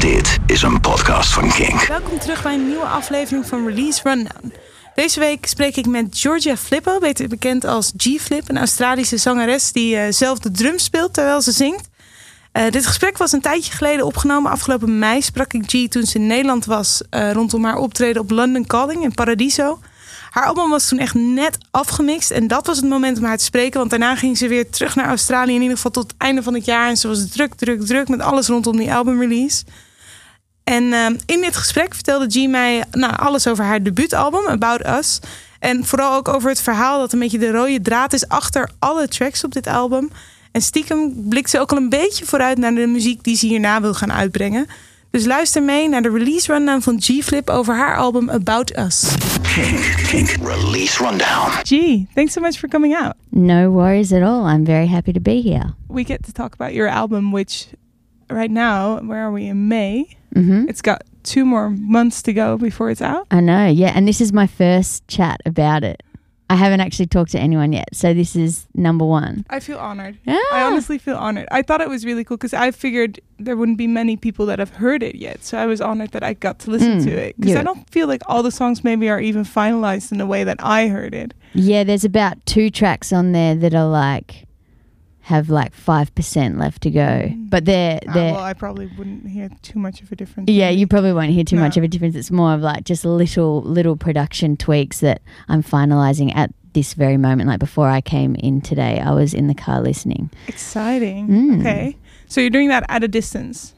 Dit is een podcast van Kink. Welkom terug bij een nieuwe aflevering van Release Rundown. Deze week spreek ik met Georgia Flippo, beter bekend als G-Flip, een Australische zangeres die eh, zelf de drum speelt terwijl ze zingt. Uh, dit gesprek was een tijdje geleden opgenomen. Afgelopen mei sprak ik G toen ze in Nederland was uh, rondom haar optreden op London Calling in Paradiso. Haar album was toen echt net afgemixt en dat was het moment om haar te spreken. Want daarna ging ze weer terug naar Australië, in ieder geval tot het einde van het jaar. En ze was druk, druk, druk met alles rondom die albumrelease. En uh, in dit gesprek vertelde G mij nou, alles over haar debuutalbum, About Us. En vooral ook over het verhaal dat een beetje de rode draad is achter alle tracks op dit album. En stiekem blikt ze ook al een beetje vooruit naar de muziek die ze hierna wil gaan uitbrengen. Dus luister mee naar de release rundown van G-Flip over haar album About Us. Kink, Kink Release Rundown. G, thanks so much for coming out. No worries at all. I'm very happy to be here. We get to talk about your album, which right now, where are we in May? Mm-hmm. It's got two more months to go before it's out. I know, yeah. And this is my first chat about it. I haven't actually talked to anyone yet. So this is number one. I feel honored. Yeah. I honestly feel honored. I thought it was really cool because I figured there wouldn't be many people that have heard it yet. So I was honored that I got to listen Mm, to it because yeah. I don't feel like all the songs maybe are even finalized in the way that I heard it. Yeah, there's about two tracks on there that are like have like five percent left to go. But they're Ah, they're well, I probably wouldn't hear too much of a difference. yeah, you probably won't hear too much of a difference. It's more of like just little little production tweaks that I'm finalizing at this very moment. Like before I came in today, I was in the car listening. Exciting. Mm. Okay. So you're doing that at a distance.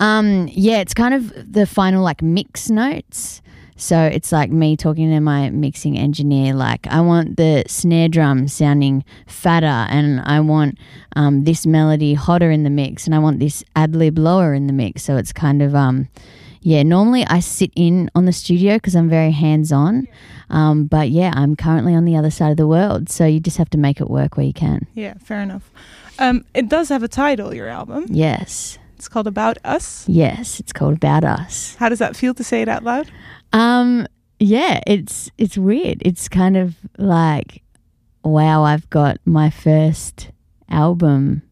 Um, yeah, it's kind of the final like mix notes. So it's like me talking to my mixing engineer, like I want the snare drum sounding fatter, and I want um, this melody hotter in the mix, and I want this ad lib lower in the mix. So it's kind of um, yeah. Normally I sit in on the studio because I'm very hands on, um, but yeah, I'm currently on the other side of the world, so you just have to make it work where you can. Yeah, fair enough. Um, it does have a title, your album. Yes, It's called About Us. yes, it's called About Us. How does that feel to say it out loud? Um, yeah, it's it's weird. It's kind of like, wow, I've got my first album,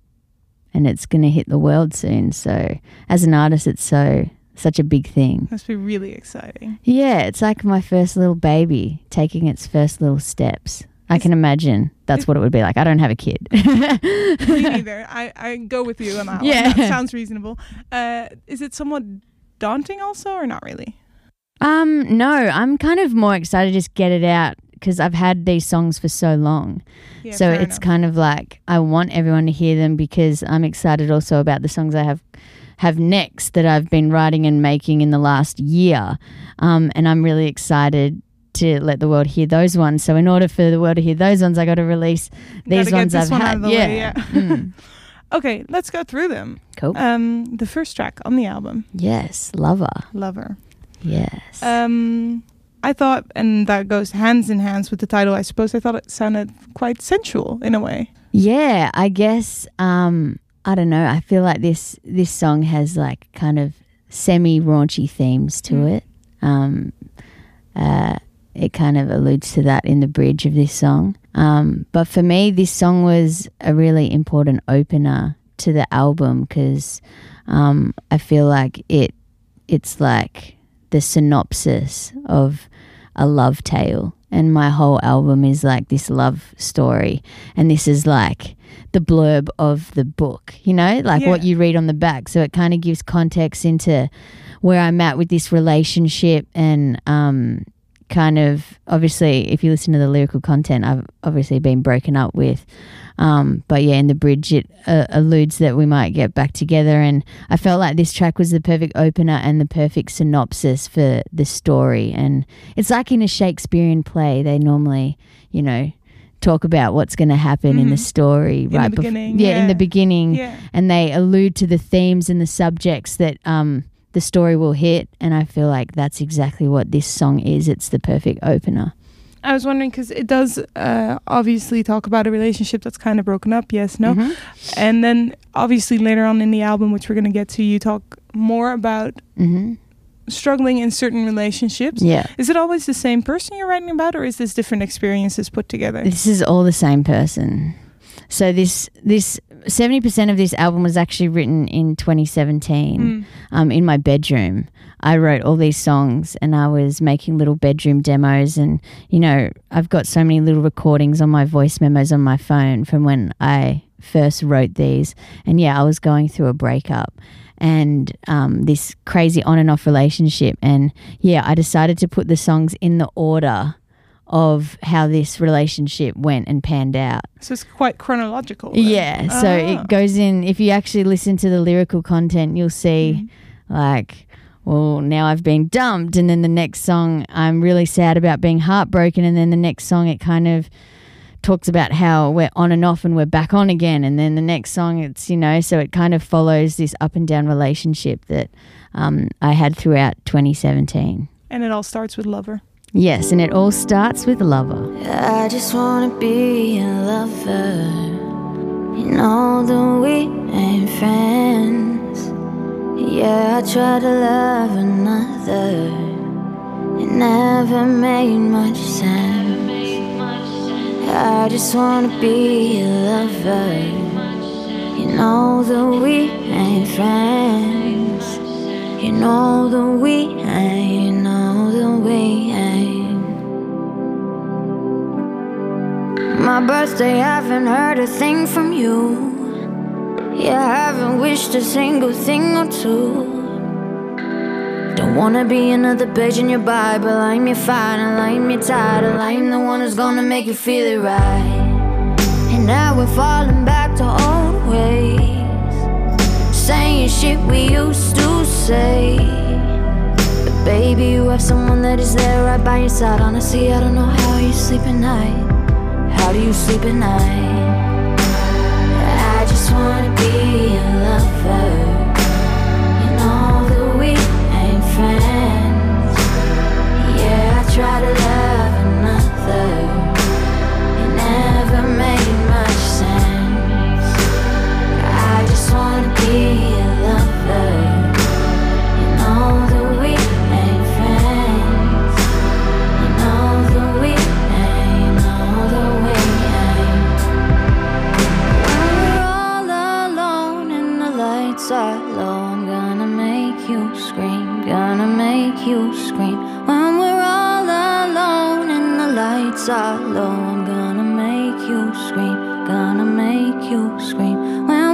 and it's gonna hit the world soon. So, as an artist, it's so such a big thing. Must be really exciting. Yeah, it's like my first little baby taking its first little steps. I can imagine that's what it would be like. I don't have a kid. Me neither. I, I go with you on that Yeah. one. That sounds reasonable. Uh, is it somewhat daunting also or not really? Um, no, I'm kind of more excited to just get it out because I've had these songs for so long. Yeah, so it's enough. kind of like I want everyone to hear them because I'm excited also about the songs I have have next that I've been writing and making in the last year. Um, and I'm really excited to let the world hear those ones. So in order for the world to hear those ones, I got to release these ones I've one had. out of the yeah. way, yeah. Mm. Okay, let's go through them. Cool. Um, the first track on the album, yes, lover. Lover. Yes. Um, I thought, and that goes hands in hands with the title, I suppose. I thought it sounded quite sensual in a way. Yeah, I guess um I don't know. I feel like this this song has like kind of semi raunchy themes to Mm. it. Um uh it kind of alludes to that in the bridge of this song. Um but for me this song was a really important opener to the album cuz um I feel like it it's like the synopsis of a love tale. And my whole album is like this love story. And this is like the blurb of the book you know? Like what you read on the back. So it kind of gives context into where i'm at with this relationship and um kind of obviously if you listen to the lyrical content i've obviously been broken up with. Um, but yeah in the bridge it uh, alludes that we might get back together. And i felt like this track was the perfect opener and the perfect synopsis for the story. And it's like in a shakespearean play they normally you know talk about what's going to happen in the Mhm. story the right bef- beginning, yeah, in the beginning. Yeah. and they allude to the themes and the subjects that um, the story will hit. And I feel like that's exactly what this song is. It's the perfect opener. I was wondering because it does uh, obviously talk about a relationship that's kind of broken up. Yes, no, Mhm. and then obviously later on in the album, which we're gonna get to, you talk more about Mhm. struggling in certain relationships. Yeah. Is it always the same person you're writing about, or is this different experiences put together? This is all the same person. So this this seventy percent of this album was actually written in 2017 Mm. um, in my bedroom. I wrote all these songs and I was making little bedroom demos. And, you know, I've got so many little recordings on my voice memos on my phone from when I first wrote these. And yeah, I was going through a breakup and um, this crazy on and off relationship. And yeah, I decided to put the songs in the order of how this relationship went and panned out. So it's quite chronological. then. Yeah, so Ah. it goes in. If you actually listen to the lyrical content, you'll see, Mm-hmm. like, well, now I've been dumped, and then the next song, I'm really sad about being heartbroken, and then the next song, it kind of talks about how we're on and off and we're back on again, and then the next song, it's you know, so it kind of follows this up and down relationship that um, I had throughout 2017. And it all starts with Lover. Yes, and it all starts with Lover. I just wanna be a lover. You know that we ain't friends. Yeah, I tried to love another. It never made much sense. I just wanna be a lover. You know that we ain't friends. You know we ain't. You know we ain't. My birthday, haven't heard a thing from you. Yeah, I haven't wished a single thing or two. Don't wanna be another page in your Bible. I'm your final, I'm your title. I'm the one who's gonna make you feel it right. And now we're falling back to old ways. Saying shit we used to say. But baby, you have someone that is there right by your side. Honestly, I don't know how you sleep at night. How do you sleep at night? I just wanna be a lover. You know that we ain't friends. Yeah, I try to love low, I'm all away. We're all alone in the lights, I'm gonna make you scream, gonna make you scream. When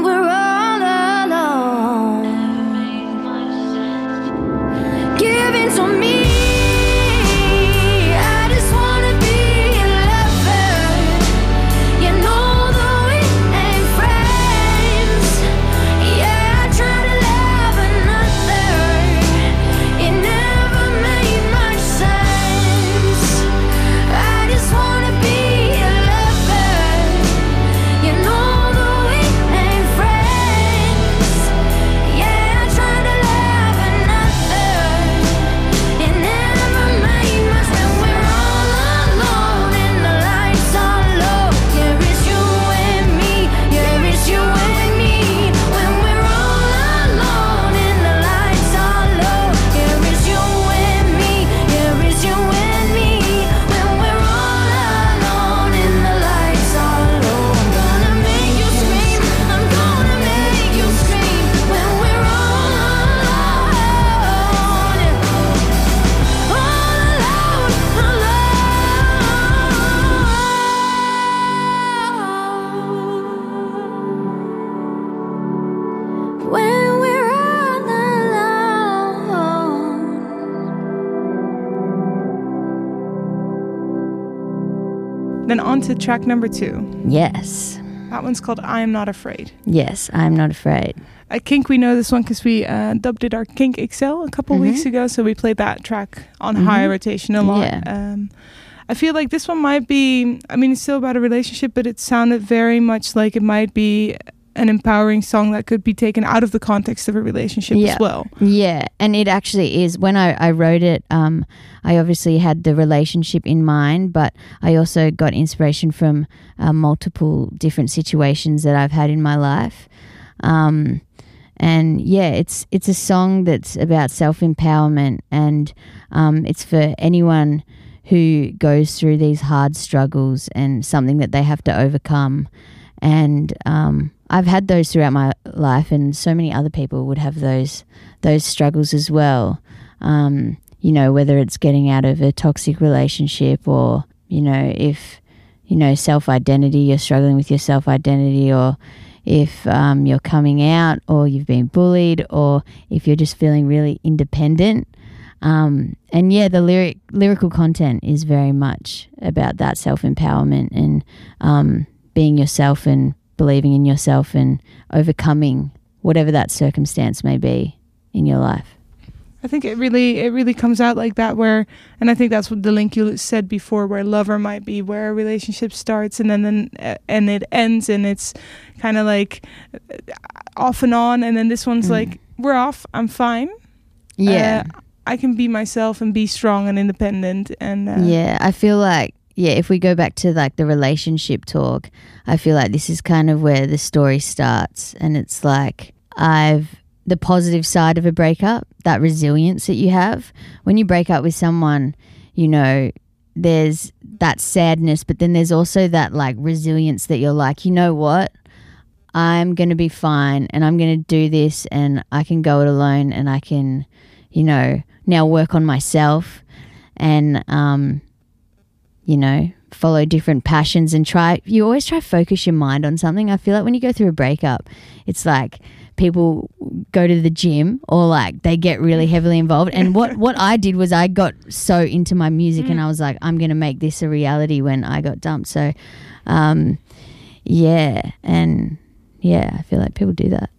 on to track number two. Yes, That one's called I Am Not Afraid. yes, I'm not afraid. At Kink, we know this one because we uh, dubbed it our Kink Excel a couple Mhm. weeks ago. So we played that track on Mhm. high rotation a lot. Yeah. Um, I feel like this one might be, I mean, it's still about a relationship, but it sounded very much like it might be an empowering song that could be taken out of the context of a relationship Yeah. as well. Yeah, and it actually is. When I, I wrote it, um, I obviously had the relationship in mind, but I also got inspiration from uh, multiple different situations that I've had in my life. Um, and yeah, it's it's a song that's about self empowerment, and um, it's for anyone who goes through these hard struggles and something that they have to overcome. And um, I've had those throughout my life, and so many other people would have those those struggles as well. Um, you know, whether it's getting out of a toxic relationship, or you know, if you know self identity, you're struggling with your self identity, or if um, you're coming out, or you've been bullied, or if you're just feeling really independent. Um, and yeah, the lyric lyrical content is very much about that self empowerment and um, being yourself and believing in yourself and overcoming whatever that circumstance may be in your life. I think it really it really comes out like that where and I think that's what the link you said before where lover might be where a relationship starts and then then uh, and it ends and it's kind of like uh, off and on and then this one's Mm. like we're off I'm fine Yeah. Uh, I can be myself and be strong and independent and uh, yeah, I feel like yeah, if we go back to like the relationship talk, I feel like this is kind of where the story starts. And it's like I've the positive side of a breakup, that resilience that you have. When you break up with someone, you know, there's that sadness, but then there's also that like resilience that you're like, you know what? I'm going to be fine and I'm going to do this and I can go it alone and I can, you know, now work on myself. And, um, you know, follow different passions and try, you always try to focus your mind on something. I feel like when you go through a breakup, it's like people go to the gym or like they get really heavily involved. And what, what I did was I got so into my music and I was like, I'm going to make this a reality when I got dumped. So, um, yeah. And yeah, I feel like people do that.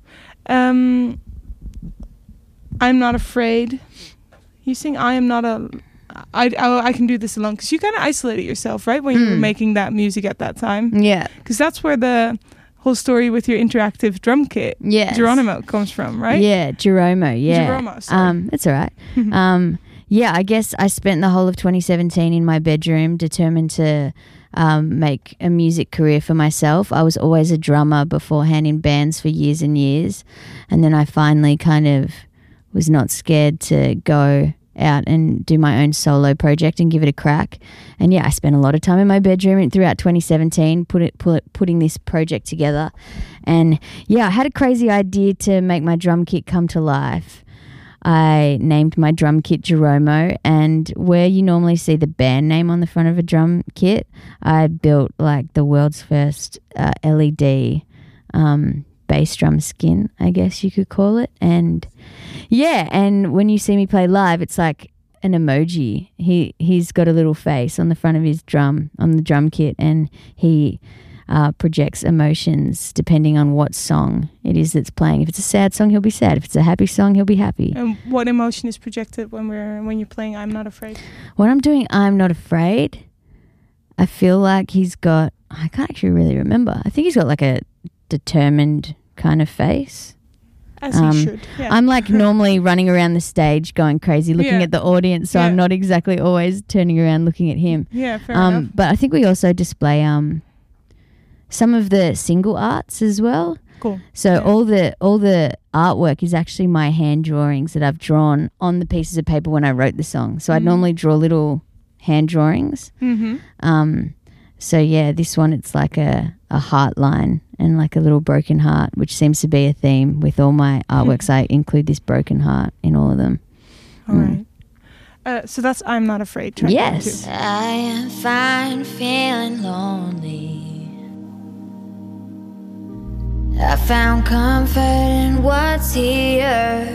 um I'm not afraid you sing I am not a I, I, I can do this alone because you kind of isolated yourself right when you were Mm. making that music at that time Yeah. because that's where the whole story with your interactive drum kit Yeah. Geronimo comes from, right? Yeah, Geromo. Yeah. Sorry. Um, it's all right. um, yeah, I guess I spent the whole of 2017 in my bedroom, determined to um, make a music career for myself. I was always a drummer beforehand in bands for years and years, and then I finally kind of was not scared to go out and do my own solo project and give it a crack. And yeah, I spent a lot of time in my bedroom throughout 2017 put it, put putting this project together. And yeah, I had a crazy idea to make my drum kit come to life. I named my drum kit Jeromo, and where you normally see the band name on the front of a drum kit, I built like the world's first uh, LED um, bass drum skin, I guess you could call it. And yeah, and when you see me play live, it's like an emoji. He he's got a little face on the front of his drum on the drum kit, and he uh, projects emotions depending on what song it is that's playing. If it's a sad song, he'll be sad. If it's a happy song, he'll be happy. And what emotion is projected when we're when you're playing I'm not afraid? When I'm doing I'm Not Afraid, I feel like he's got, I can't actually really remember. I think he's got like a determined kind of face. As Um, he should. Yeah. I'm like normally running around the stage going crazy, looking Yeah. at the audience, so Yeah. I'm not exactly always turning around looking at him. yeah, fair Um, enough. but I think we also display um, some of the single arts as well. Cool. So Yeah. all the all the artwork is actually my hand drawings that I've drawn on the pieces of paper when I wrote the song. So I'd Mhm. normally draw little hand drawings. Mm-hmm. Um, so yeah, this one it's like a a heart line and like a little broken heart, which seems to be a theme with all my artworks. I include this broken heart in all of them. All Mm. right. Uh, so that's I'm not afraid. track Yes. two. I am fine feeling lonely. I found comfort in what's here.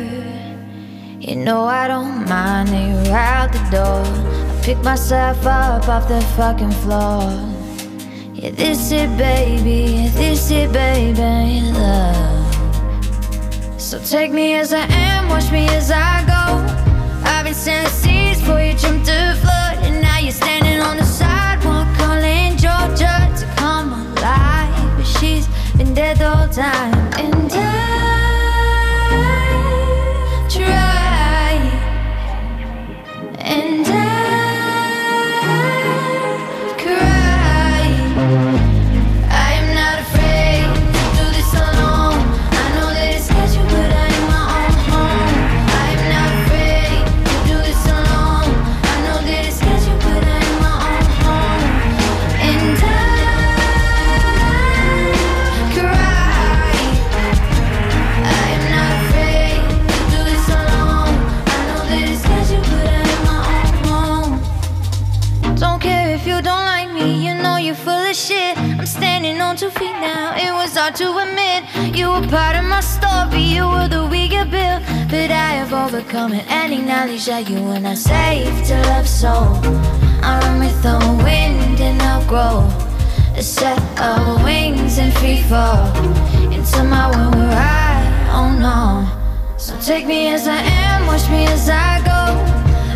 You know I don't mind that you're out the door. I pick myself up off the fucking floor. Yeah, this it, baby. This it, baby. Love. So take me as I am, watch me as I go. I've been sending seas for you jumped the flood, and now you're standing on the sidewalk calling Georgia to come alive. But she's been dead the whole time, hard to admit you were part of my story. You were the weaker bill, but I have overcome it and acknowledge that you were not safe to love. So I run with the wind and I'll grow a set of wings and free fall into my world where I oh no. So take me as I am, watch me as I go.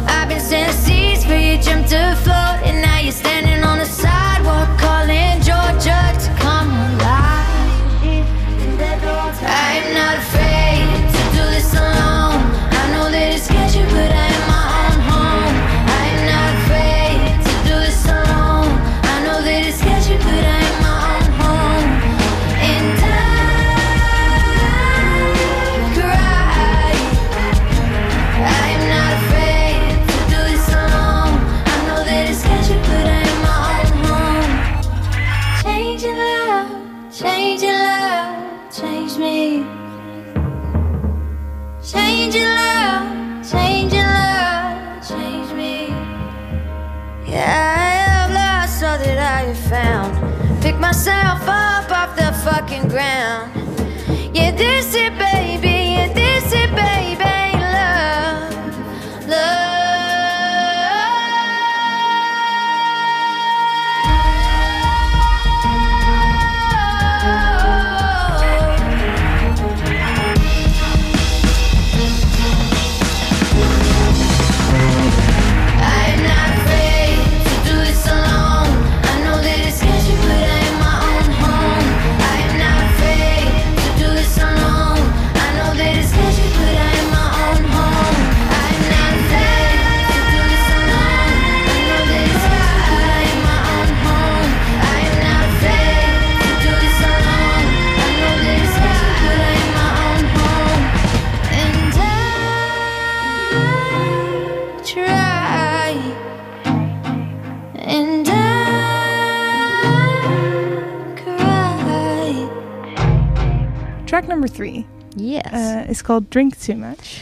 I've been standing seas for you jump to float, and now you're standing on not afraid ground. Yeah, this it, number three Yes. uh, is called "Drink Too Much."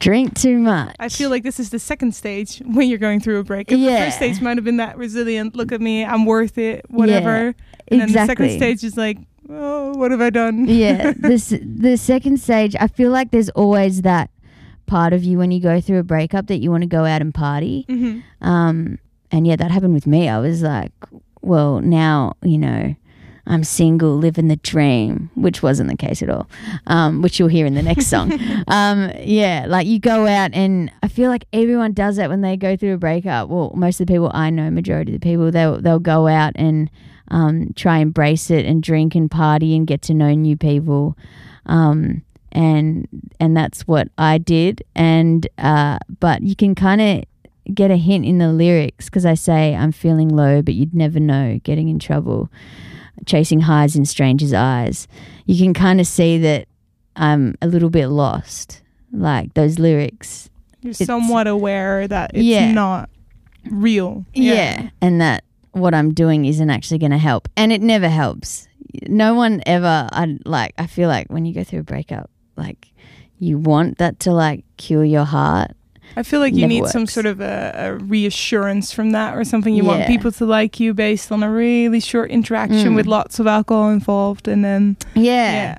Drink too much. I feel like this is the second stage when you're going through a breakup. The Yeah. first stage might have been that resilient. Look at me, I'm worth it. Whatever. And then the second stage is like, oh, what have I done? yeah, this the second stage. I feel like there's always that part of you when you go through a breakup that you want to go out and party. hmm Um, and yeah, that happened with me. I was like, well, now you know, I'm single, living the dream, which wasn't the case at all. Um, which you'll hear in the next song. um, yeah, like you go out, and I feel like everyone does that when they go through a breakup. Well, most of the people I know, majority of the people, they'll they'll go out and um, try and embrace it and drink and party and get to know new people. Um, and and that's what I did. And uh, but you can kind of get a hint in the lyrics because I say I'm feeling low, but you'd never know. Getting in trouble, chasing highs in strangers' eyes. You can kind of see that I'm a little bit lost. Like those lyrics, You're somewhat aware that it's Yeah. not real. yeah. and that what I'm doing isn't actually going to help, and it never helps. No one ever. I like. I feel like when you go through a breakup, like you want that to like cure your heart. I feel like you need some sort of a, a reassurance from that or something. You want people to like you based on a really short interaction Mm. with lots of alcohol involved. And then, yeah.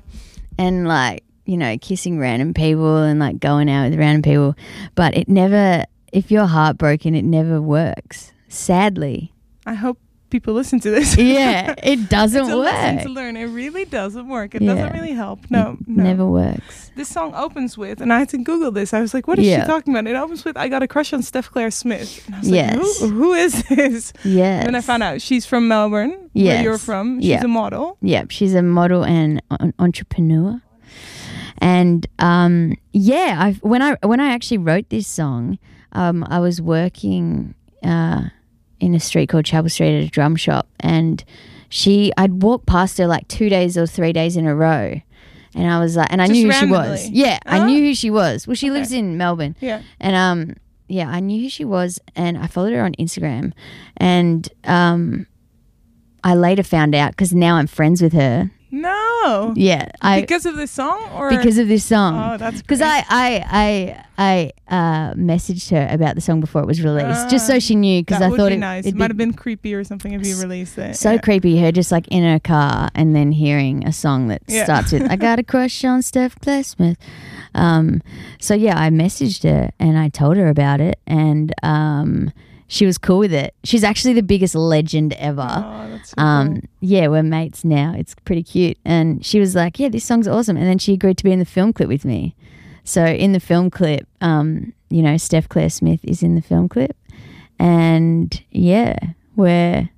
and like you know kissing random people and like going out with random people but it never if you're heartbroken it never works sadly I hope people listen to this. yeah it doesn't it's a lesson work to learn. It really doesn't work. It Yeah. doesn't really help. No, no. never works This song opens with, and I had to Google this. I was like, what is Yeah. she talking about? It opens with, I got a crush on Steph Claire Smith. And I was Yes. like, who, who is this? yes Then I found out she's from Melbourne, where you're from. She's Yeah. a model. Yep, she's a model and an entrepreneur. And um, yeah, I when I when I actually wrote this song, um, I was working uh, in a street called Chapel Street at a drum shop, and she I'd walk past her like two days or three days in a row, and I was like, and I Just knew who she was. randomly? Yeah, I Oh. knew who she was. Well, she Okay. lives in Melbourne, Yeah. and um, yeah, I knew who she was, and I followed her on Instagram, and um, I later found out because now I'm friends with her No. Yeah, I because of this song or because of this song. Oh, that's because. I I I I uh, messaged her about the song before it was released, just so she knew. Because I thought be it nice. it'd might have been creepy or something if you released it. so yeah. creepy. Her just like in her car and then hearing a song that Yeah. starts with "I got a crush on Steph Claire Smith." Um, so yeah, I messaged her and I told her about it, and um, she was cool with it. She's actually the biggest legend ever. Oh, that's so Um, cool. yeah, we're mates now. It's pretty cute. And she was like, "Yeah, this song's awesome." And then she agreed to be in the film clip with me. So in the film clip, um, you know, Steph Claire Smith is in the film clip, and yeah, we're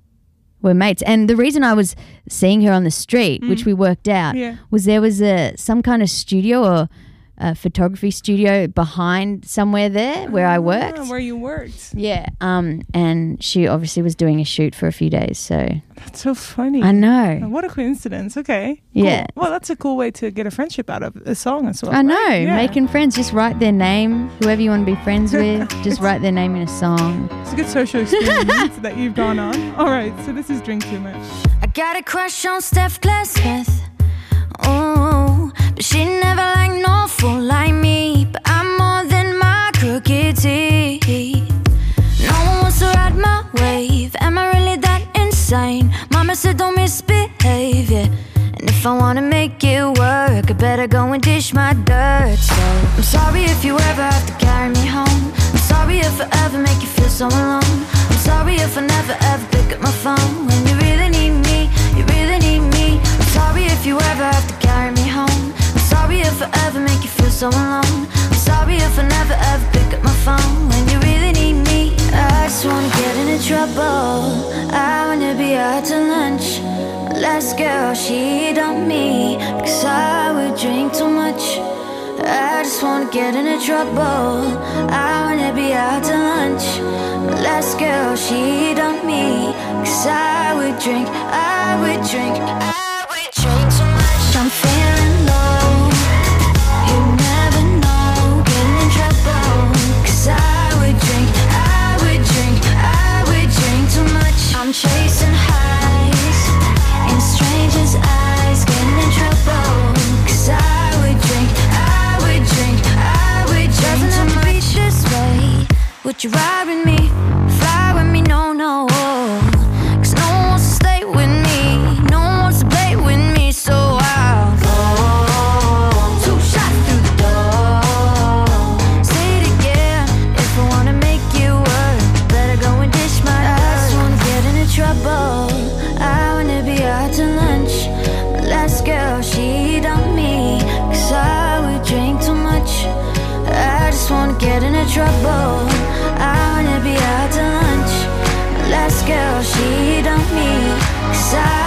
we're mates. And the reason I was seeing her on the street, which we worked out, Yeah. was there was a some kind of studio or a photography studio behind somewhere there where I Ah, worked. where you worked. yeah, um, and she obviously was doing a shoot for a few days, so That's so funny. I know. What a coincidence. Okay. Cool. Yeah. Well, that's a cool way to get a friendship out of a song as well. I know. Yeah. Making friends, just write their name, whoever you want to be friends with, just write their name in a song. It's a good social experience that you've gone on. All right. So this is Drink Too Much. I got a crush on Steph Claire Smith. Oh, she never liked no fool like me. But I'm more than my crooked teeth. No one wants to ride my wave. Am I really that insane? Mama said don't misbehave, yeah. And if I wanna make it work, I better go and dish my dirt. So I'm sorry if you ever have to carry me home. I'm sorry if I ever make you feel so alone. I'm sorry if I never ever pick up my phone when you really need me. You really need me. I'm sorry if you ever have to carry me home. Sorry if I ever make you feel so alone. I'm sorry if I never ever pick up my phone when you really need me. I just wanna get into trouble. I wanna be out to lunch. Last girl, she dumped me because I would drink too much. I just wanna get into trouble. I wanna be out to lunch. Last girl, she dumped me. Cause I would drink, I would drink, I would drink too Would drink, I would drink, I would drink a malicious way? Would you ride with me? Get into trouble. I wanna be out to lunch. Last girl, she dumped me. Cause I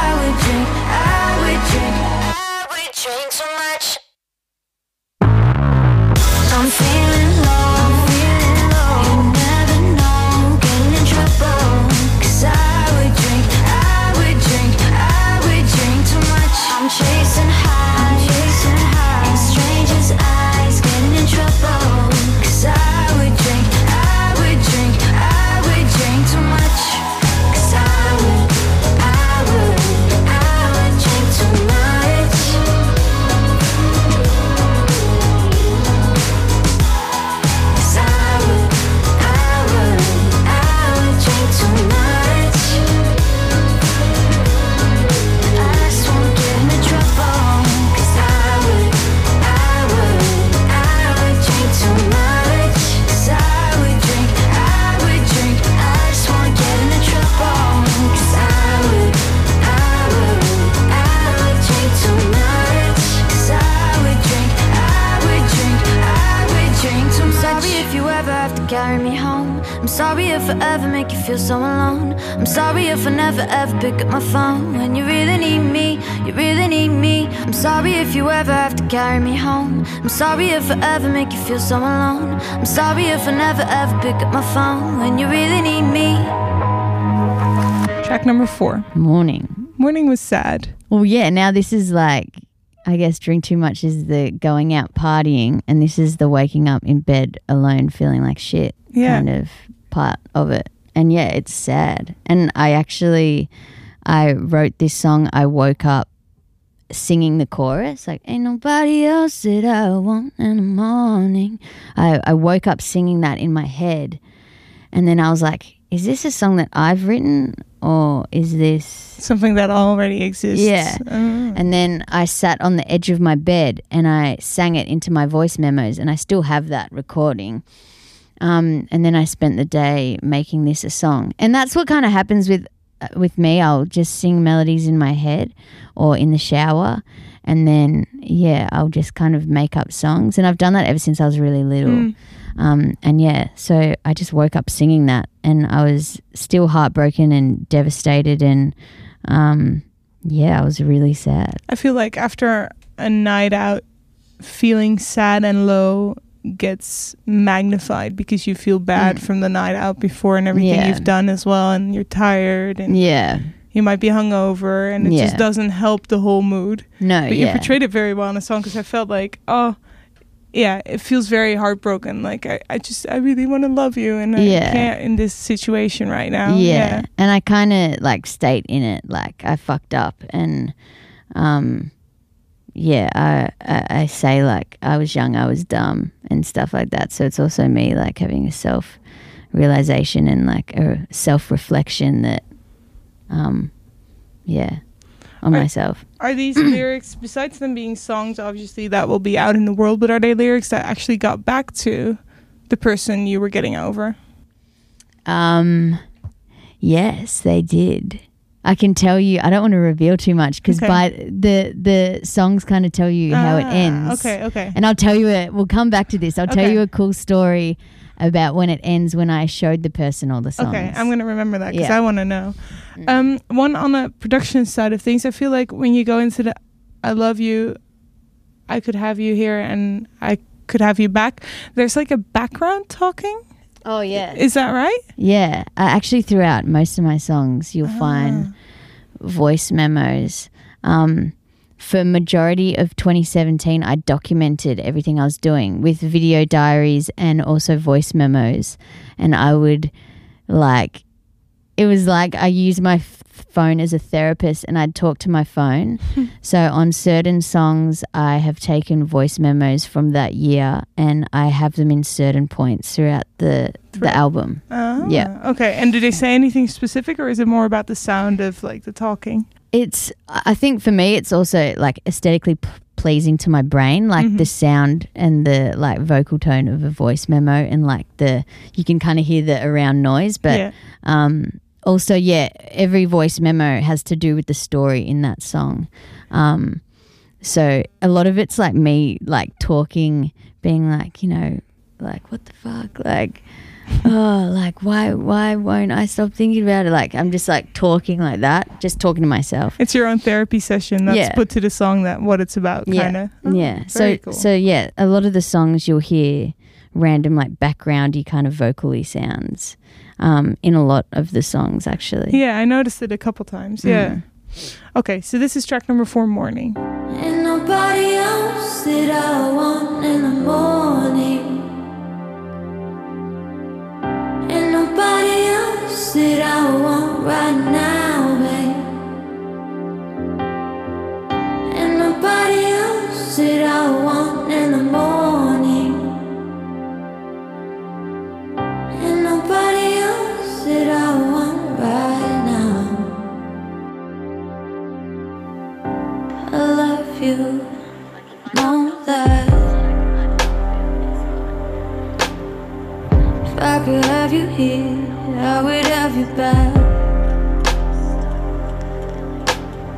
sorry if I ever make you feel so alone. I'm sorry if I never ever pick up my phone when you really need me. You really need me. I'm sorry if you ever have to carry me home. I'm sorry if I ever make you feel so alone. I'm sorry if I never ever pick up my phone when you really need me. Track number four. Morning. Morning was sad. Well, yeah, now this is like, I guess drink too much is the going out partying, and this is the waking up in bed alone feeling like shit Yeah. kind of part of it. And yeah, it's sad. And I actually, I wrote this song, I woke up singing the chorus, like "Ain't nobody else that I want in the morning." I, I woke up singing that in my head, and then I was like, "Is this a song that I've written, or is this?" Something that already exists. Yeah. Oh. And then I sat on the edge of my bed and I sang it into my voice memos, and I still have that recording. Um, and then I spent the day making this a song, and that's what kind of happens with uh, with me. I'll just sing melodies in my head or in the shower, and then yeah, I'll just kind of make up songs. And I've done that ever since I was really little. Mm. Um, and yeah, so I just woke up singing that, and I was still heartbroken and devastated, and um, yeah, I was really sad. I feel like after a night out, feeling sad and low gets magnified because you feel bad Mm. from the night out before and everything Yeah. you've done as well, and you're tired and Yeah, you might be hungover, and it Yeah. just doesn't help the whole mood. no, But you portrayed it very well in the song because I felt like, oh, yeah, it feels very heartbroken. Like I, I just, I really want to love you, and I can't in this situation right now. yeah. And I kind of like state in it like I fucked up, and um, yeah, I, I I say like I was young, I was dumb, and stuff like that. So it's also me like having a self realization and like a self reflection that, um, yeah, on Right. myself. Are these lyrics, besides them being songs, obviously that will be out in the world, but are they lyrics that actually got back to the person you were getting over? Um, yes, they did. I can tell you. I don't want to reveal too much because Okay. by the the songs kind of tell you how it Ah, ends. Okay, okay. And I'll tell you a. We'll come back to this. I'll tell you a cool story about when it ends when I showed the person all the songs. Okay, I'm gonna remember that because Yeah. I want to know. Mm. Um, one on the production side of things, I feel like when you go into the "I love you," I could have you here, and I could have you back. There's like a background talking. Oh yeah. Is that right? Yeah. I actually throughout most of my songs, you'll find voice memos. Um, for majority of 2017, I documented everything I was doing with video diaries and also voice memos, and I would like. It was like I used my f- phone as a therapist and I'd talk to my phone. so on certain songs, I have taken voice memos from that year and I have them in certain points throughout the the album. Ah, Yeah. Okay. And do they say anything specific, or is it more about the sound of like the talking? it's i think for me it's also like aesthetically p- pleasing to my brain like Mhm. the sound and the like vocal tone of a voice memo and like the you can kind of hear the around noise but yeah. um also yeah every voice memo has to do with the story in that song um so a lot of it's like me like talking being like you know like what the fuck like oh like why why won't i stop thinking about it like i'm just like talking like that just talking to myself It's your own therapy session that's Yeah. put to the song that what it's about, Yeah. kind of. yeah so very cool. so yeah a lot of the songs you'll hear random like backgroundy kind of vocally sounds um in a lot of the songs actually Yeah, I noticed it a couple times. Yeah. Mm. Okay, so this is track number four, Morning. Nobody else that I want right now, babe. Ain't nobody else that I want in the morning. Ain't nobody else that I want right now. I love you, know that. I could have you here, I would have you back.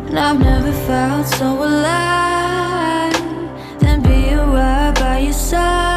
And I've never felt so alive than being right by your side.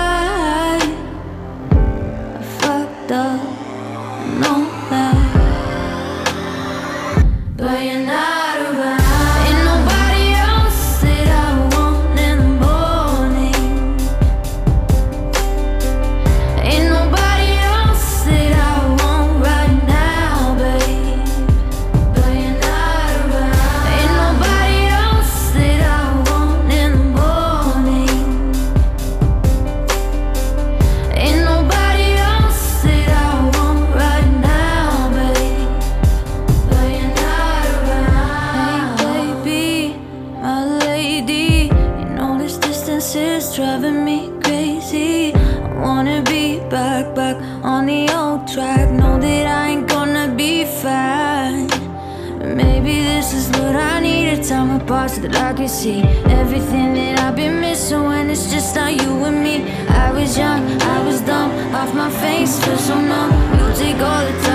See everything that I've been missing when it's just not you and me. I was young, I was dumb, off my face for so numb. You take all the time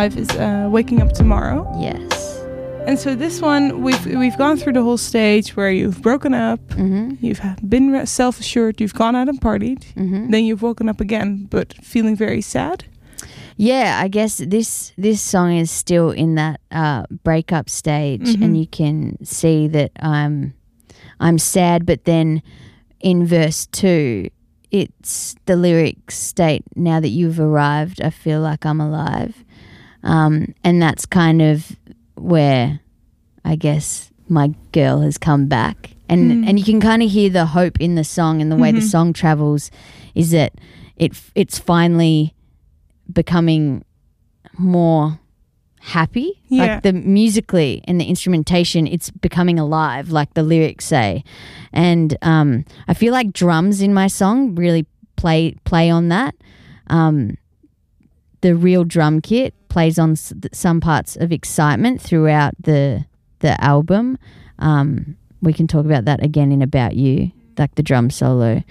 five is uh, "Waking Up Tomorrow," Yes. and so this one we've we've gone through the whole stage where you've broken up, Mm-hmm. you've been self-assured, you've gone out and partied, Mm-hmm. then you've woken up again, but feeling very sad. Yeah, I guess this this song is still in that uh, breakup stage, Mhm. and you can see that I'm I'm sad. But then in verse two, it's the lyrics state, "Now that you've arrived, I feel like I'm alive," um, and that's kind of where I guess my girl has come back, and Mm. and you can kind of hear the hope in the song and the way the Mhm. song travels, is that it it's finally becoming more happy Yeah. like the musically and the instrumentation it's becoming alive like the lyrics say and um i feel like drums in my song really play play on that um the real drum kit plays on s- some parts of excitement throughout the the album um we can talk about that again in about you like the drum solo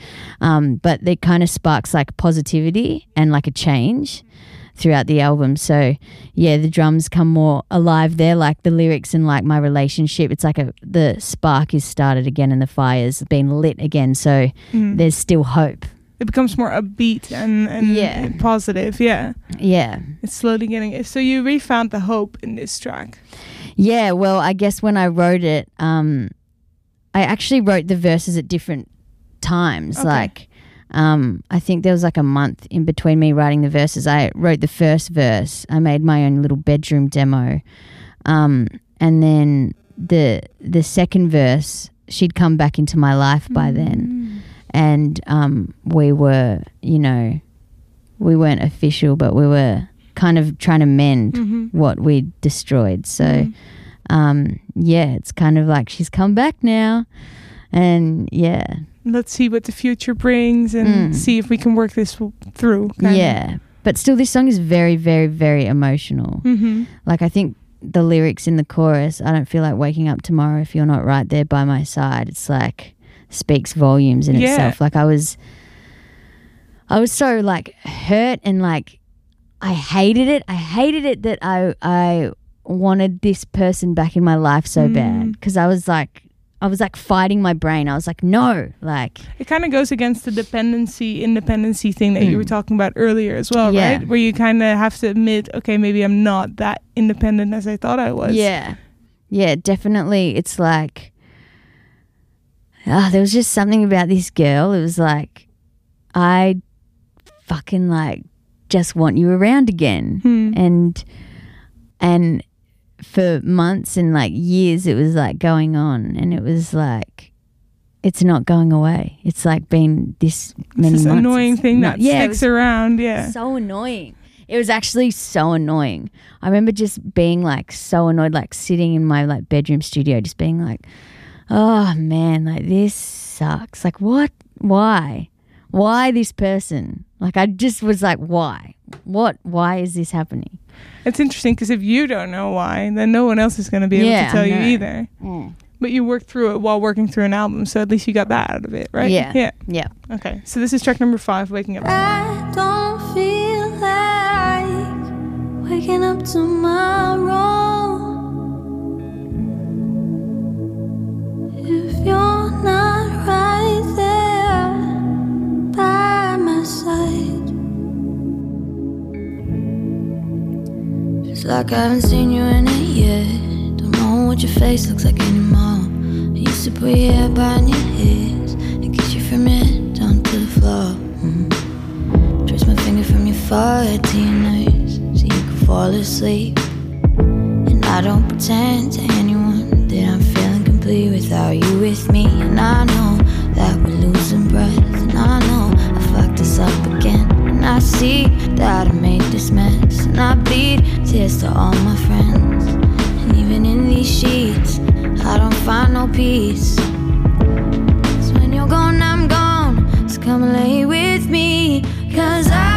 um but it kind of sparks like positivity and like a change throughout the album. So yeah, the drums come more alive there, like the lyrics and like my relationship. It's like a the spark is started again and the fire's been lit again. So Mm. there's still hope. It becomes more upbeat and, and Yeah. positive. Yeah, Yeah. it's slowly getting. it. So you refound the hope in this track. Yeah, well, I guess when I wrote it, um, I actually wrote the verses at different times. Okay. Like, um, I think there was like a month in between me writing the verses. I wrote the first verse. I made my own little bedroom demo, um, and then the the second verse. She'd come back into my life by then, and um, we were, you know, we weren't official, but we were kind of trying to mend Mm-hmm. what we destroyed. So um, yeah, it's kind of like she's come back now, and yeah, Let's see what the future brings and Mm. see if we can work this through. kind of. yeah. But still, this song is very, very, very emotional. Mhm. Like I think the lyrics in the chorus, "I don't feel like waking up tomorrow if you're not right there by my side." It's like speaks volumes in Yeah. itself. Like I was, I was so like hurt and like I hated it. I hated it that I I wanted this person back in my life so bad Mm. because I was like. I was like fighting my brain. I was like, no, like, It kind of goes against the dependency independency thing that you were Mm. talking about earlier as well, Yeah. right? Where you kind of have to admit, okay, maybe I'm not that independent as I thought I was. Yeah. Yeah, definitely. It's like, ah, there was just something about this girl. It was like, I fucking like just want you around again. Hmm. And and for months and like years it was like going on and it was like it's not going away it's like been this many this months annoying It's thing that yeah, sticks around. Yeah. so annoying it was actually so annoying i remember just being like so annoyed like sitting in my like bedroom studio just being like oh man like this sucks like what why why this person like i just was like why what why is this happening It's interesting because if you don't know why, then no one else is going to be able Yeah, to tell you no. either. But you worked through it while working through an album, so at least you got that out of it, right? yeah Yeah. yeah Okay. So this is track number five, Waking Up. I don't feel like waking up tomorrow. Like I haven't seen you in a year. Don't know what your face looks like anymore. I used to put your hair behind your ears and kiss you from your head down to the floor. Mhm. Trace my finger from your forehead to your nose so you can fall asleep. And I don't pretend to anyone that I'm feeling complete without you with me. And I know that we're losing breath. And I know I fucked this up again. And I see that I made this mess. And I bleed tears to all my friends. And even in these sheets, I don't find no peace. So when you're gone, I'm gone. So come lay with me. Cause I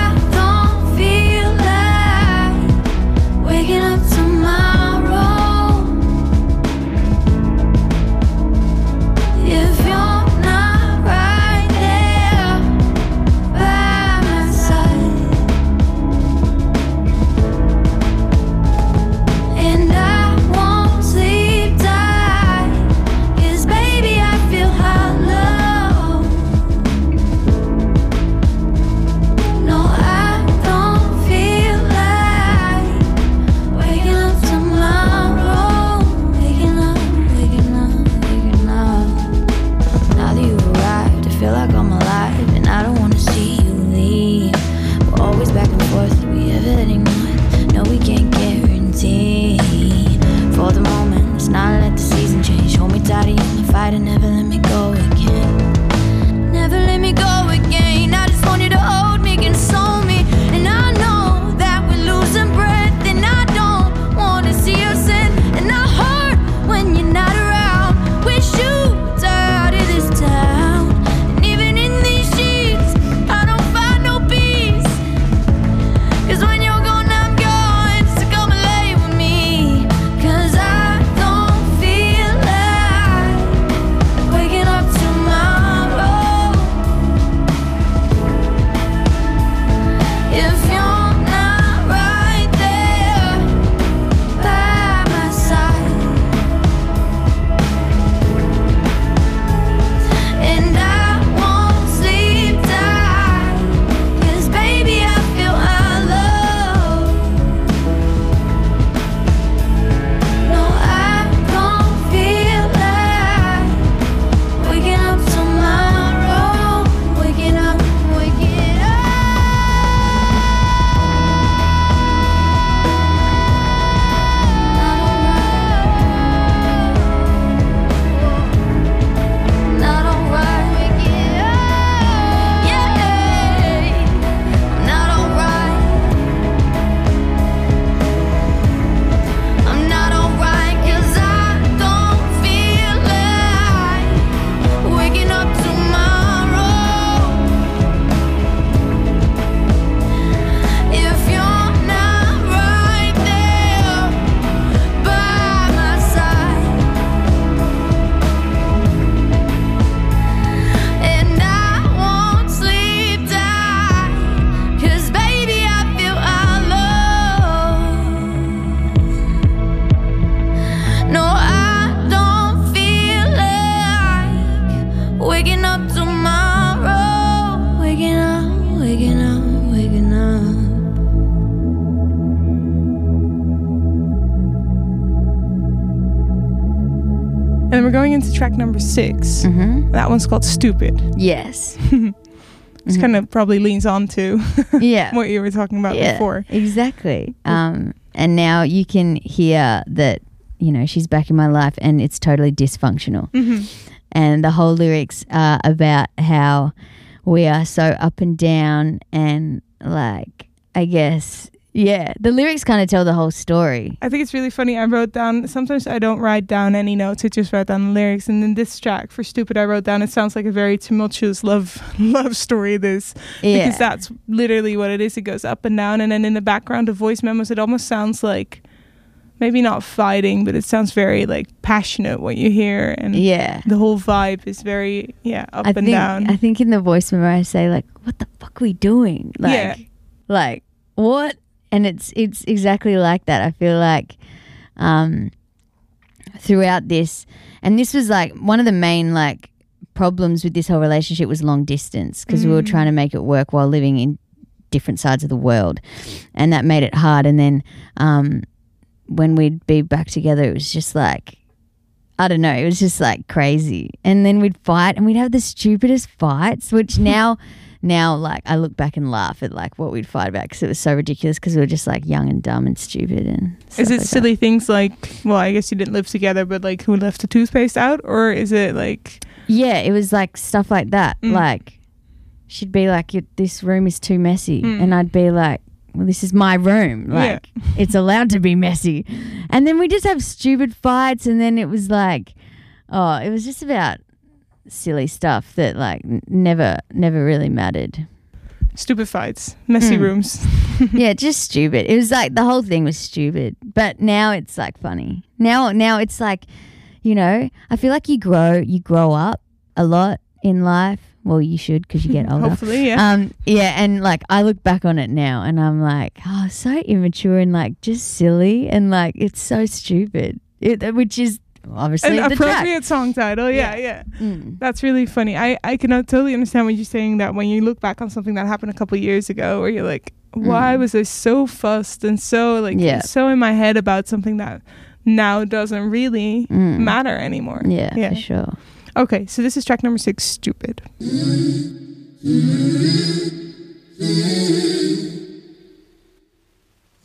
track number 6 Mm-hmm. That one's called Stupid. yes This kind of probably leans on to yeah what you were talking about yeah before. exactly um and now you can hear that you know she's back in my life, and it's totally dysfunctional. And the whole lyrics are about how we are so up and down, and like I guess yeah, the lyrics kind of tell the whole story. I think it's really funny. I wrote down. Sometimes I don't write down any notes. I just write down the lyrics. And in this track, for "Stupid," I wrote down. It sounds like a very tumultuous love love story. This Yeah, because that's literally what it is. It goes up and down, and then in the background of voice memos, it almost sounds like maybe not fighting, but it sounds very like passionate what you hear, and yeah. the whole vibe is very yeah up I and think down. I think in the voice memo I say like, "What the fuck are we doing?" Like, Yeah. like what? And it's it's exactly like that. I feel like um, throughout this, and this was like one of the main like problems with this whole relationship was long distance because we were trying to make it work while living in different sides of the world, and that made it hard. And then um, when we'd be back together, it was just like I don't know. It was just like crazy. And then we'd fight and we'd have the stupidest fights, which now, now, like, I look back and laugh at like what we'd fight about because it was so ridiculous because we were just like young and dumb and stupid. And is it like that. silly things like well, I guess you didn't live together, but like who left the toothpaste out, or is it like Yeah, it was like stuff like that. Mm. Like, she'd be like, "This room is too messy," Mm. and I'd be like, "Well, this is my room. Yeah. Like, it's allowed to be messy." And then we just have stupid fights, and then it was like, oh, it was just about silly stuff that like n- never, never really mattered. stupid fights, messy Mm. rooms? yeah, just stupid. It was like the whole thing was stupid. But now it's like funny. Now now it's like, you know, I feel like you grow you grow up a lot in life. Well, you should because you get older. Hopefully, yeah. Um yeah, and like I look back on it now and I'm like, oh, so immature and like just silly and like it's so stupid. It, which is obviously An the track. appropriate song title. Yeah, yeah. Mm. That's really funny. I, I can uh, totally understand what you're saying that when you look back on something that happened a couple years ago where you're like, why Mm. was I so fussed and so like Yeah. so in my head about something that now doesn't really Mm. matter anymore. Yeah, Yeah. for sure. Okay, so this is track number six, Stupid.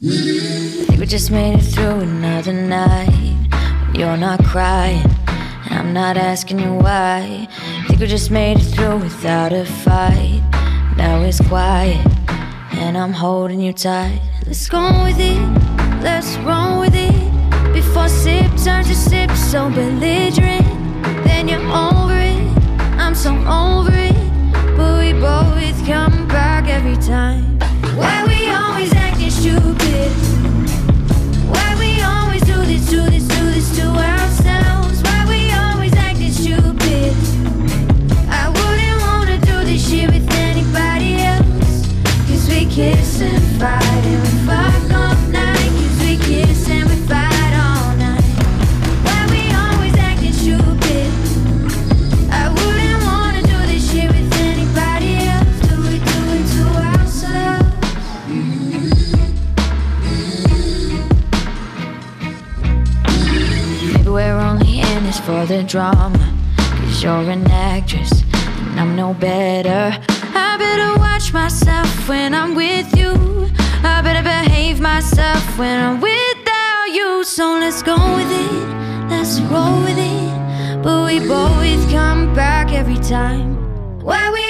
we just made it through another night. You're not crying, and I'm not asking you why. think we just made it through without a fight. Now it's quiet, and I'm holding you tight. Let's go with it, let's roll with it. Before sip turns to sip, so belligerent. Then you're over it, I'm so over it. But we both come back every time. Drama. Cause you're an actress and I'm no better. I better watch myself when I'm with you. I better behave myself when I'm without you. So let's go with it, let's roll with it. But we both come back every time. Why we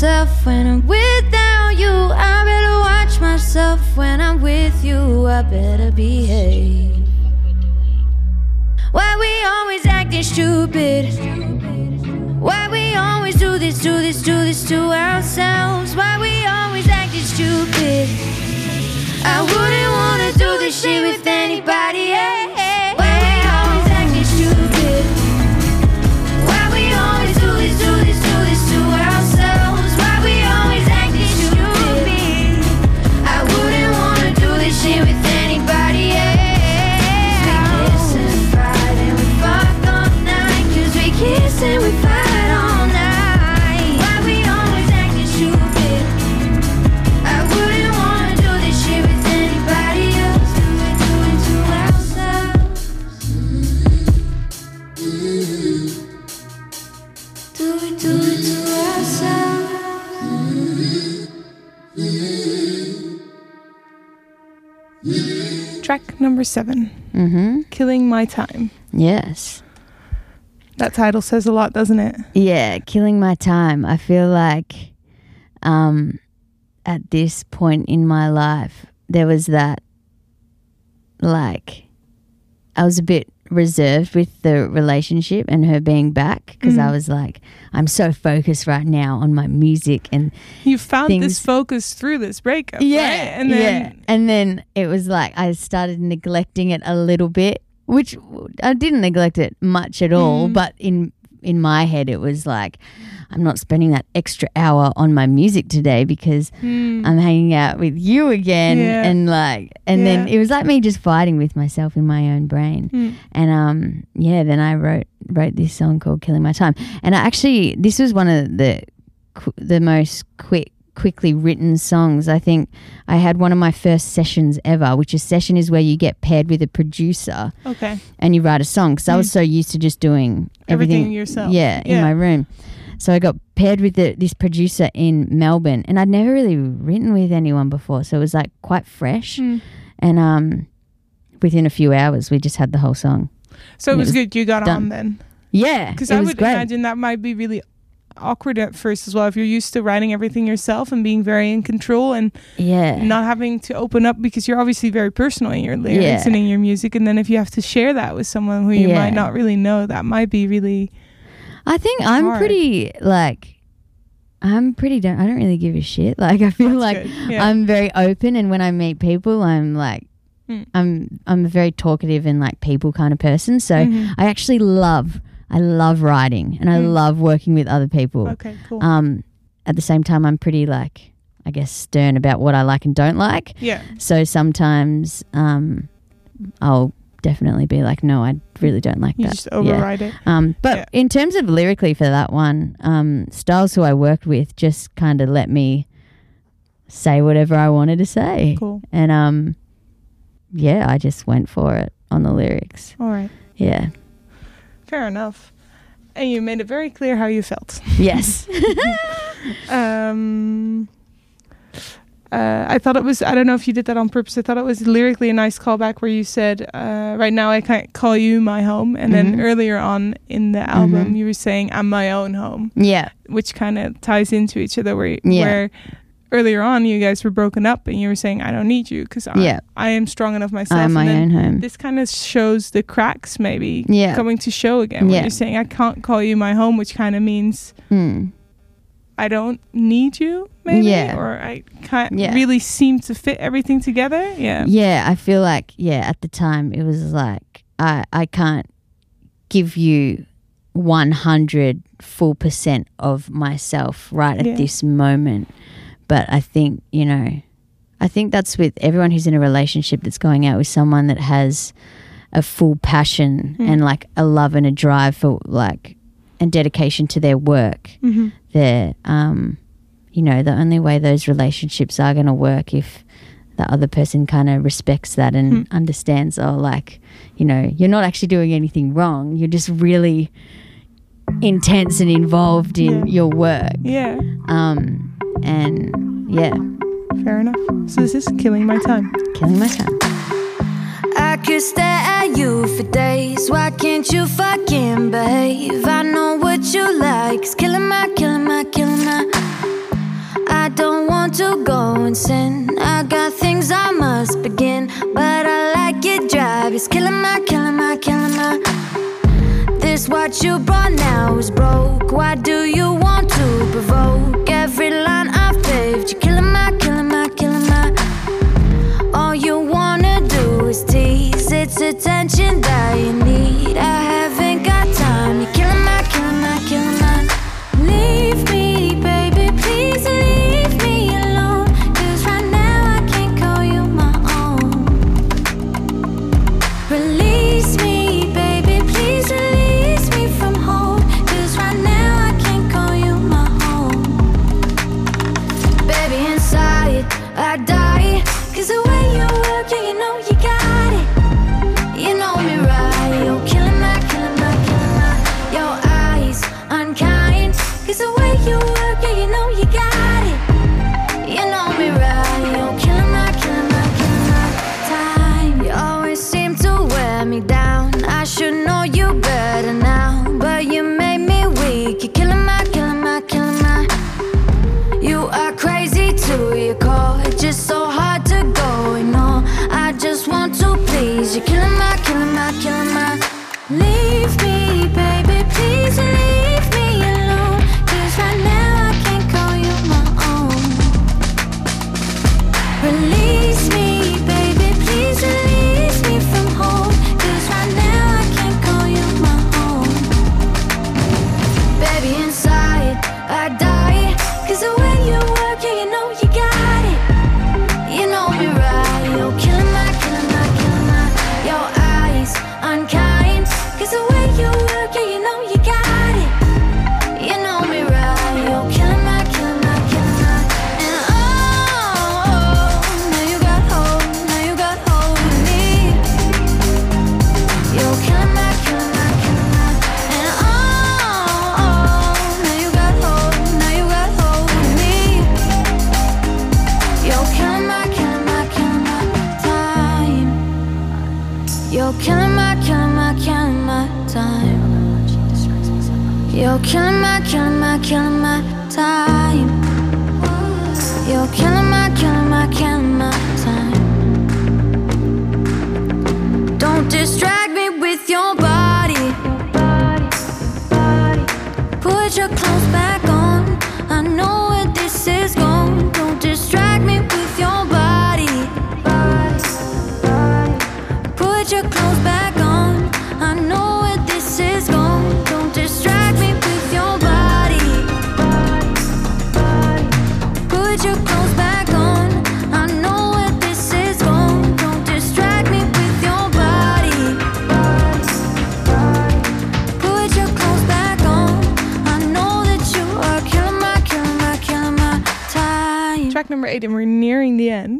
myself when I'm without you. I better watch myself when I'm with you. I better behave. Why we always acting stupid? Why we always do this, do this, do this to ourselves? Why we always acting stupid? I wouldn't wanna do this shit with anybody else. Track number seven, Mm-hmm. "Killing My Time." Yes. That title says a lot, doesn't it? Yeah, killing my time. I feel like um at this point in my life there was that like I was a bit reserved with the relationship and her being back because I Mhm. was like I'm so focused right now on my music and You found Things- this focus through this breakup, yeah, right? And then yeah. And then it was like I started neglecting it a little bit, which I didn't neglect it much at all. Mm. But in in my head, it was like I'm not spending that extra hour on my music today because Hmm. I'm hanging out with you again, Yeah. and like, and then it was like me just fighting with myself in my own brain. Hmm. And um, yeah, then I wrote wrote this song called "Killing My Time," and I actually this was one of the qu- the most quick quickly written songs. I think I had one of my first sessions ever, which a session is where you get paired with a producer Okay. and you write a song. Because I was so used to just doing Everything everything, yourself. Yeah, in my room. So I got paired with the, this producer in Melbourne, and I'd never really written with anyone before, so it was like quite fresh. Hmm. And um, within a few hours, we just had the whole song. So it And it was was good you got done. on then. Yeah, Because I was would great. imagine that might be really awkward at first as well if you're used to writing everything yourself and being very in control and yeah, not having to open up because you're obviously very personal in your lyrics Yeah. and in your music and then if you have to share that with someone who you Yeah. might not really know that might be really I think I'm pretty like. I'm pretty. Don't, I don't really give a shit. Like I feel That's like. Yeah. I'm very open, and when I meet people, I'm like, Mm. I'm I'm a very talkative and like people kind of person. So Mhm. I actually love I love writing and I Mm. love working with other people. okay cool Um, at the same time, I'm pretty like I guess stern about what I like and don't like. yeah So sometimes um, I'll definitely be like, no, I really don't like you that. just Yeah. override it Um, but Yeah. in terms of lyrically for that one, um, Styalz, who I worked with, just kind of let me say whatever I wanted to say, cool and um, yeah, I just went for it on the lyrics. all right Yeah. Fair enough and you made it very clear how you felt Yes. um uh, I thought it was. I don't know if you did that on purpose. I thought it was lyrically a nice callback where you said, uh, "Right now, I can't call you my home," and then Mhm. earlier on in the album, Mhm. you were saying, "I'm my own home," yeah. which kind of ties into each other. Where, Yeah. where earlier on, you guys were broken up, and you were saying, "I don't need you because I, Yeah. I am strong enough myself." I'm my own home. this kind of shows the cracks maybe Yeah. coming to show again. Yeah. you're saying, "I can't call you my home," which kind of means Hmm. I don't need you, maybe, Yeah. or I can't Yeah. really seem to fit everything together. Yeah, Yeah, I feel like yeah, at the time it was like I I can't give you 100 full percent of myself right at this moment. But I think, you know, I think that's with everyone who's in a relationship that's going out with someone that has a full passion Mm. and like a love and a drive for like and dedication to their work. hmm They're um you know, the only way those relationships are going to work if the other person kind of respects that and Hmm. understands, oh, like, you know, you're not actually doing anything wrong. You're just really intense and involved in Yeah. your work. yeah, Um, and yeah, fair enough. So this is killing my time. killing my time. I could stare at you for days. Why can't you fucking behave? I know what you like. It's killing my, killing my, killing my. I don't want to go and sin. I got things I must begin, but I like it drive. It's killing my, killing my, killing my. This what you brought now is broke. Why do you want to provoke attention that you need.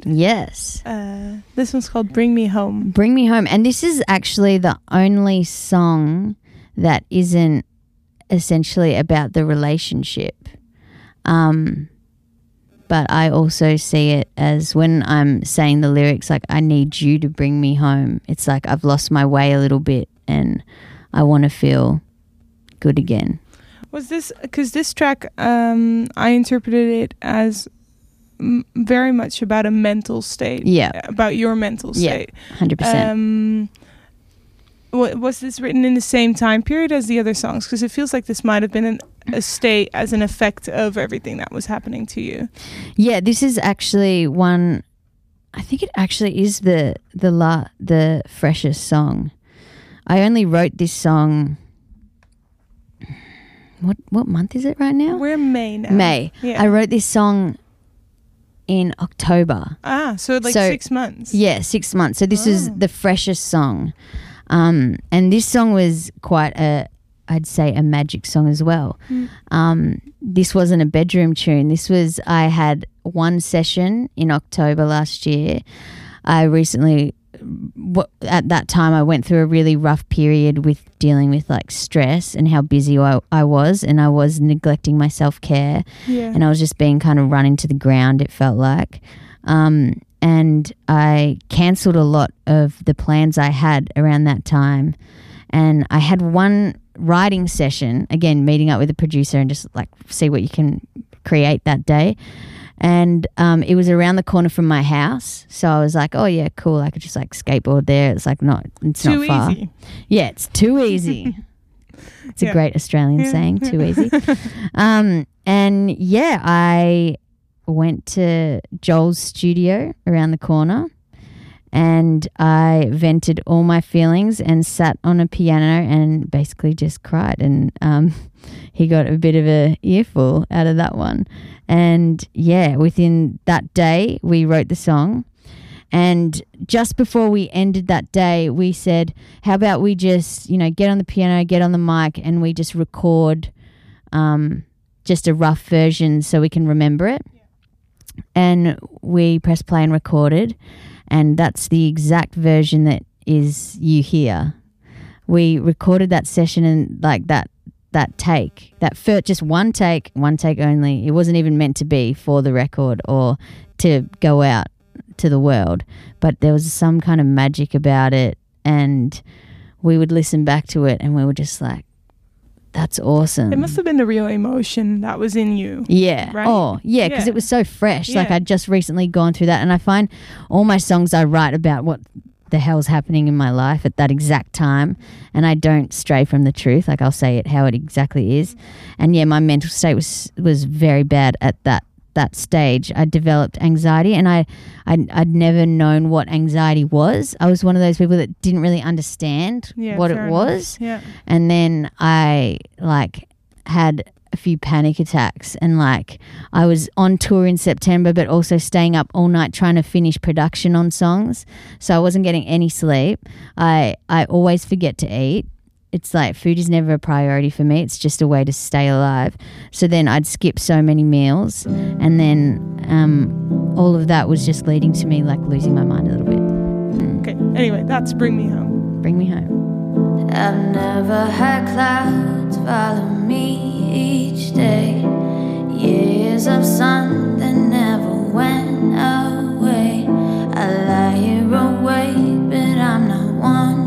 Yes. Uh, this one's called Bring Me Home. Bring Me Home. And this is actually the only song that isn't essentially about the relationship. Um, but I also see it as when I'm saying the lyrics, like, I need you to bring me home. It's like I've lost my way a little bit and I want to feel good again. Was this because this track um, I interpreted it as m- very much about a mental state. Yeah. About your mental state. Yeah. state. 100%. Um, wa- was this written in the same time period as the other songs? Because it feels like this might have been an, a state as an effect of everything that was happening to you. Yeah, this is actually one. I think it actually is the the la the freshest song. I only wrote this song. What what month is it right now? We're May now. May. Yeah. I wrote this song in October. ah, so like So- six months. Yeah, six months. So this is Oh. the freshest song, um, and this song was quite a, I'd say, a magic song as well. Um, this wasn't a bedroom tune. This was I had one session in October last year. I recently, at that time, I went through a really rough period with dealing with like stress and how busy I, I was, and I was neglecting my self care Yeah. and I was just being kind of run into the ground, it felt like. Um, and I cancelled a lot of the plans I had around that time. And I had one writing session, again, meeting up with a producer and just like see what you can create that day. And um, it was around the corner from my house. So I was like, oh, yeah, cool. I could just like skateboard there. It's like not, it's Too not far. easy. Yeah, it's too easy. it's Yeah. a great Australian Yeah. saying, too easy. um, and yeah, I went to Joel's studio around the corner and I vented all my feelings and sat on a piano and basically just cried. And um, he got a bit of a earful out of that one. And yeah, within that day, we wrote the song. And just before we ended that day, we said, "How about we just, you know, get on the piano, get on the mic, and we just record um, just a rough version so we can remember it." And we pressed play and recorded, and that's the exact version that is you hear. We recorded that session and like that that take, that first just one take, one take only. It wasn't even meant to be for the record or to go out to the world, but there was some kind of magic about it, and we would listen back to it, and we were just like, "That's awesome." It must have been the real emotion that was in you. Yeah. Right? Oh, yeah, because Yeah. it was so fresh. Like I'd just recently gone through that, and I find all my songs I write about what the hell's happening in my life at that exact time, and I don't stray from the truth. Like I'll say it how it exactly is, and yeah, my mental state was was very bad at that that stage. I developed anxiety, and I I'd, I'd never known what anxiety was. I was one of those people that didn't really understand Yeah, what it fair enough. was. Yeah. And then I like had a few panic attacks and like I was on tour in September but also staying up all night trying to finish production on songs. So I wasn't getting any sleep. I I always forget to eat. It's like food is never a priority for me. It's just a way to stay alive. So then I'd skip so many meals and then um, all of that was just leading to me like losing my mind a little bit. Okay. Anyway, that's Bring Me Home. Bring me home. I've never had clouds follow me each day. Years of sun that never went away. I lie here awake, but I'm not one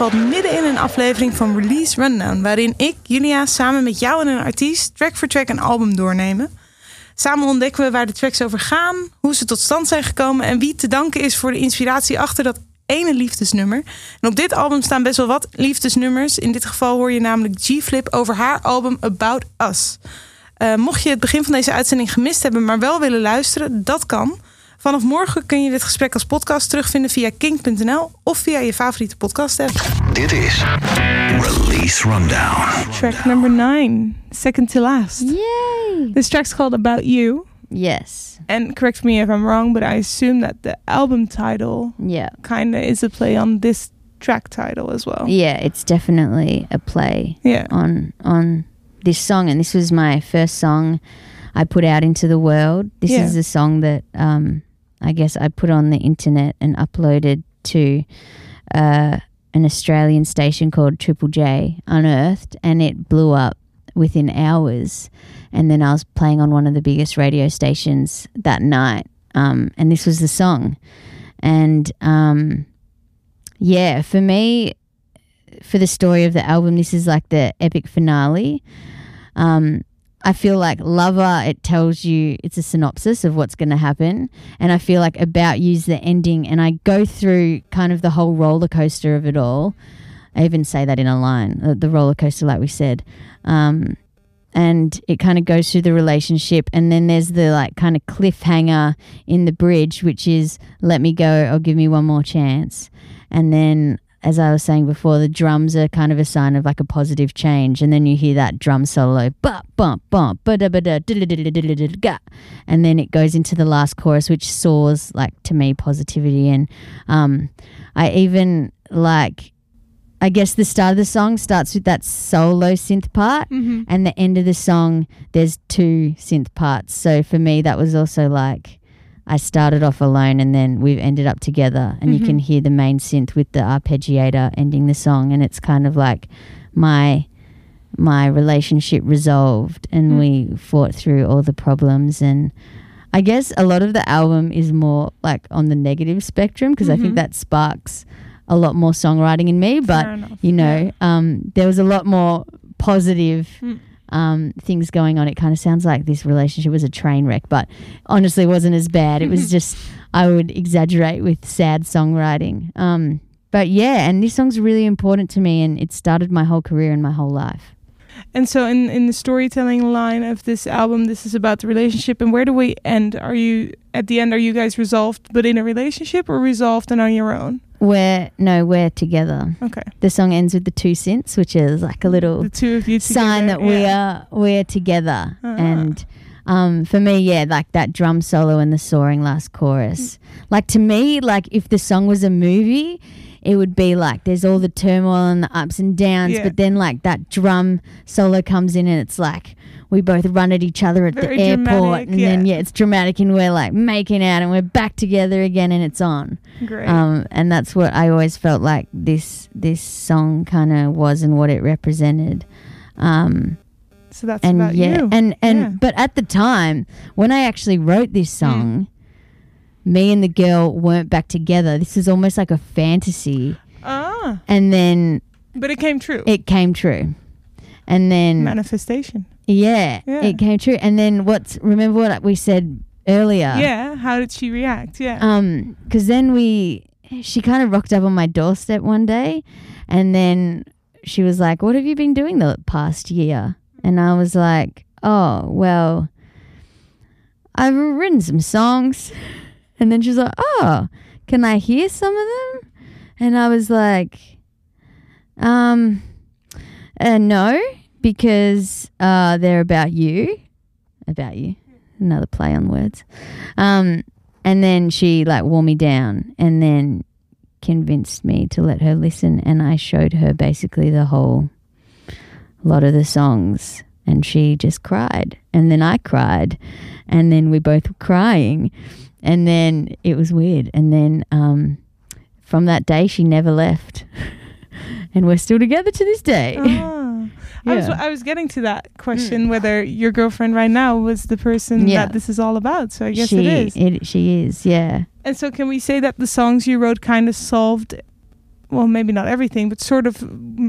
valt midden in een aflevering van Release Rundown, waarin ik, Julia, samen met jou en een artiest track voor track een album doornemen. Samen ontdekken we waar de tracks over gaan, hoe ze tot stand zijn gekomen en wie te danken is voor de inspiratie achter dat ene liefdesnummer. En op dit album staan best wel wat liefdesnummers. In dit geval hoor je namelijk G-Flip over haar album About Us. Uh, mocht je het begin van deze uitzending gemist hebben, maar wel willen luisteren, dat kan. Vanaf morgen kun je dit gesprek als podcast terugvinden via kink.nl of via je favoriete podcast app. Dit is Release Rundown. Track number nine, second to last. Yay! This track's called About You. Yes. And correct me if I'm wrong, but I assume that the album title Yeah. kind of is a play on this track title as well. Yeah, it's definitely a play Yeah. on on this song and this was my first song I put out into the world. This Yeah. is a song that um I guess I put on the internet and uploaded to uh an Australian station called Triple J Unearthed and it blew up within hours and then I was playing on one of the biggest radio stations that night um and this was the song and um yeah for me for the story of the album, this is like the epic finale. Um, I feel like Lover, it tells you it's a synopsis of what's going to happen. And I feel like About You's the ending. And I go through kind of the whole roller coaster of it all. I even say that in a line, the roller coaster, like we said. Um, and it kind of goes through the relationship. And then there's the like kind of cliffhanger in the bridge, which is let me go or give me one more chance. And then as I was saying before, the drums are kind of a sign of like a positive change, and then you hear that drum solo, bump, bump, bump, and then it goes into the last chorus, which soars like to me positivity, and um, I even like. I guess the start of the song starts with that solo synth part, Mm-hmm. and the end of the song there's two synth parts. So for me, that was also like I started off alone and then we've ended up together and you can hear the main synth with the arpeggiator ending the song and it's kind of like my my relationship resolved and Mm. we fought through all the problems and I guess a lot of the album is more like on the negative spectrum because I think Mhm. that sparks a lot more songwriting in me but you know um, there was a lot more positive Mm. Um, things going on. It kind of sounds like this relationship was a train wreck, but honestly, it wasn't as bad. It was just I would exaggerate with sad songwriting. Um, but yeah, and this song's really important to me, and it started my whole career and my whole life. And so, in in the storytelling line of this album, this is about the relationship. And where do we end? Are you at the end? Are you guys resolved, but in a relationship, or resolved and on your own? We're no, we're together. Okay, The song ends with the two synths, which is like a little of you sign that we are we're together Uh-huh. and um, for me yeah like that drum solo and the soaring last chorus like to me like if the song was a movie it would be like there's all the turmoil and the ups and downs Yeah. but then like that drum solo comes in and it's like we both run at each other at Very the airport dramatic, and then yeah. yeah it's dramatic and we're like making out and we're back together again and it's on Great. um, and that's what I always felt like this this song kind of was and what it represented. Um, so that's and about yeah, you. and and Yeah. but at the time when I actually wrote this song, me and the girl weren't back together. This is almost like a fantasy, ah, and then but it came true. it came true, and then Manifestation. Yeah, Yeah. it came true. And then what's remember what we said earlier? Yeah. How did she react? Yeah. Um, because then we, she kind of rocked up on my doorstep one day, and then she was like, "What have you been doing the past year?" And I was like, "Oh, well, I've written some songs." And then she was like, "Oh, can I hear some of them?" And I was like, "Um, uh, no, because uh, they're about you, about you." Another play on words. Um, and then she like wore me down and then convinced me to let her listen and I showed her basically the whole lot of the songs and she just cried and then I cried and then we both were crying and then it was weird and then um from that day she never left and we're still together to this day Ah. I was I was getting to that question whether your girlfriend right now was the person Yeah. that this is all about. So I guess she it is. it, she is yeah And so can we say that the songs you wrote kind of solved well, maybe not everything, but sort of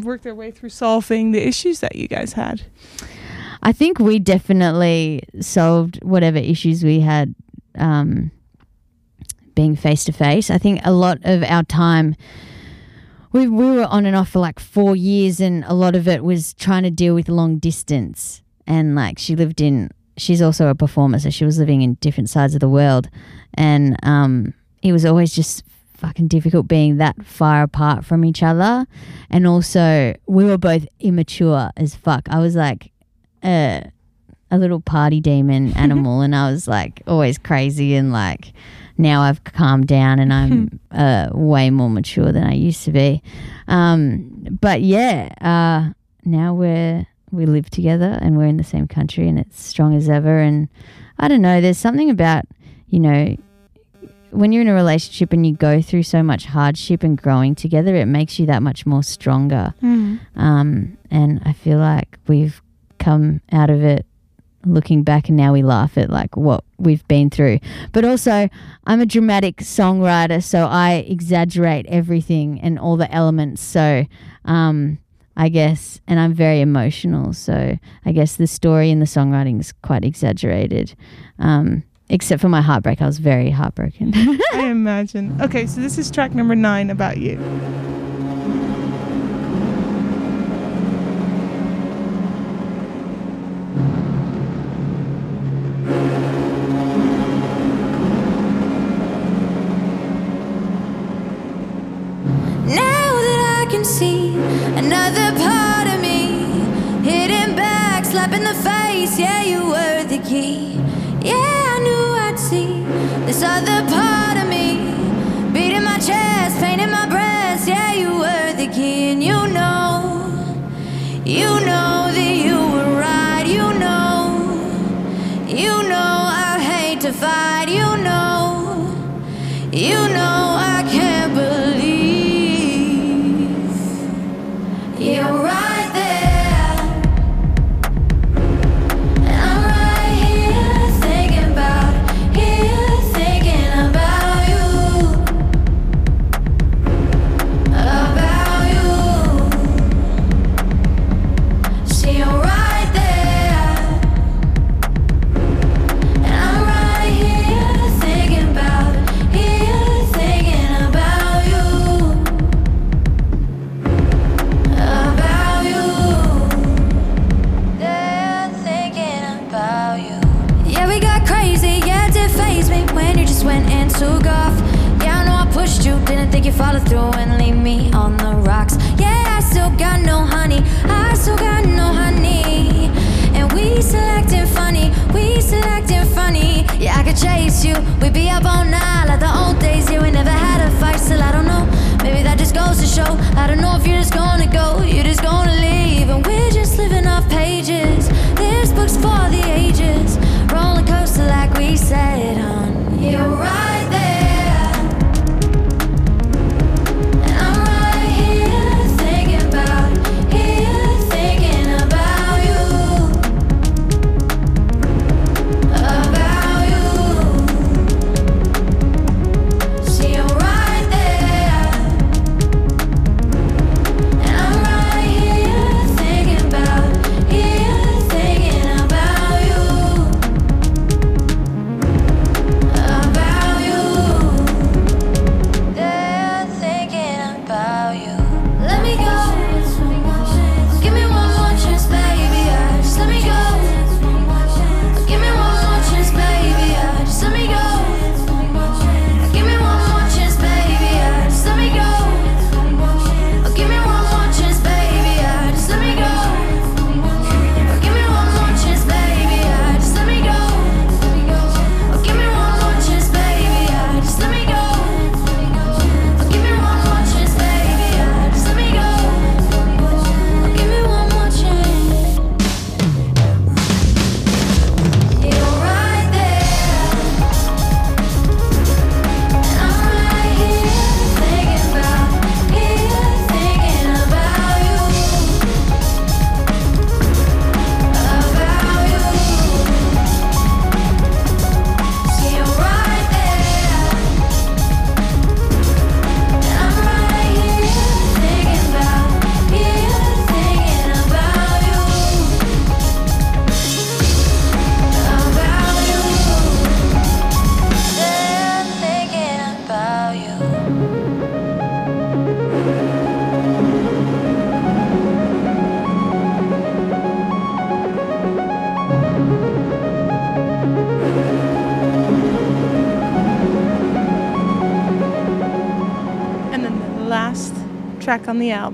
work their way through solving the issues that you guys had? I think we definitely solved whatever issues we had um, being face to face. I think a lot of our time, we, we were on and off for like four years, and a lot of it was trying to deal with long distance. And like she lived in, she's also a performer, so she was living in different sides of the world. And um, it was always just fucking difficult being that far apart from each other. And also, we were both immature as fuck. I was like, a a little party demon animal, and I was like always crazy and like. Now I've calmed down and I'm uh, way more mature than I used to be. Um, but yeah, uh, now we're we live together and we're in the same country and it's strong as ever. And I don't know, there's something about you know when you're in a relationship and you go through so much hardship and growing together, it makes you that much more stronger. Um, and I feel like we've come out of it looking back and now we laugh at like what we've been through. But also, I'm a dramatic songwriter, so I exaggerate everything and all the elements. So, um, I guess, and I'm very emotional, so I guess the story and the songwriting is quite exaggerated. Um, except for my heartbreak, I was very heartbroken. I imagine. Okay, so this is track number nine about you. The face. Yeah, you were the key. Yeah, I knew I'd see this other part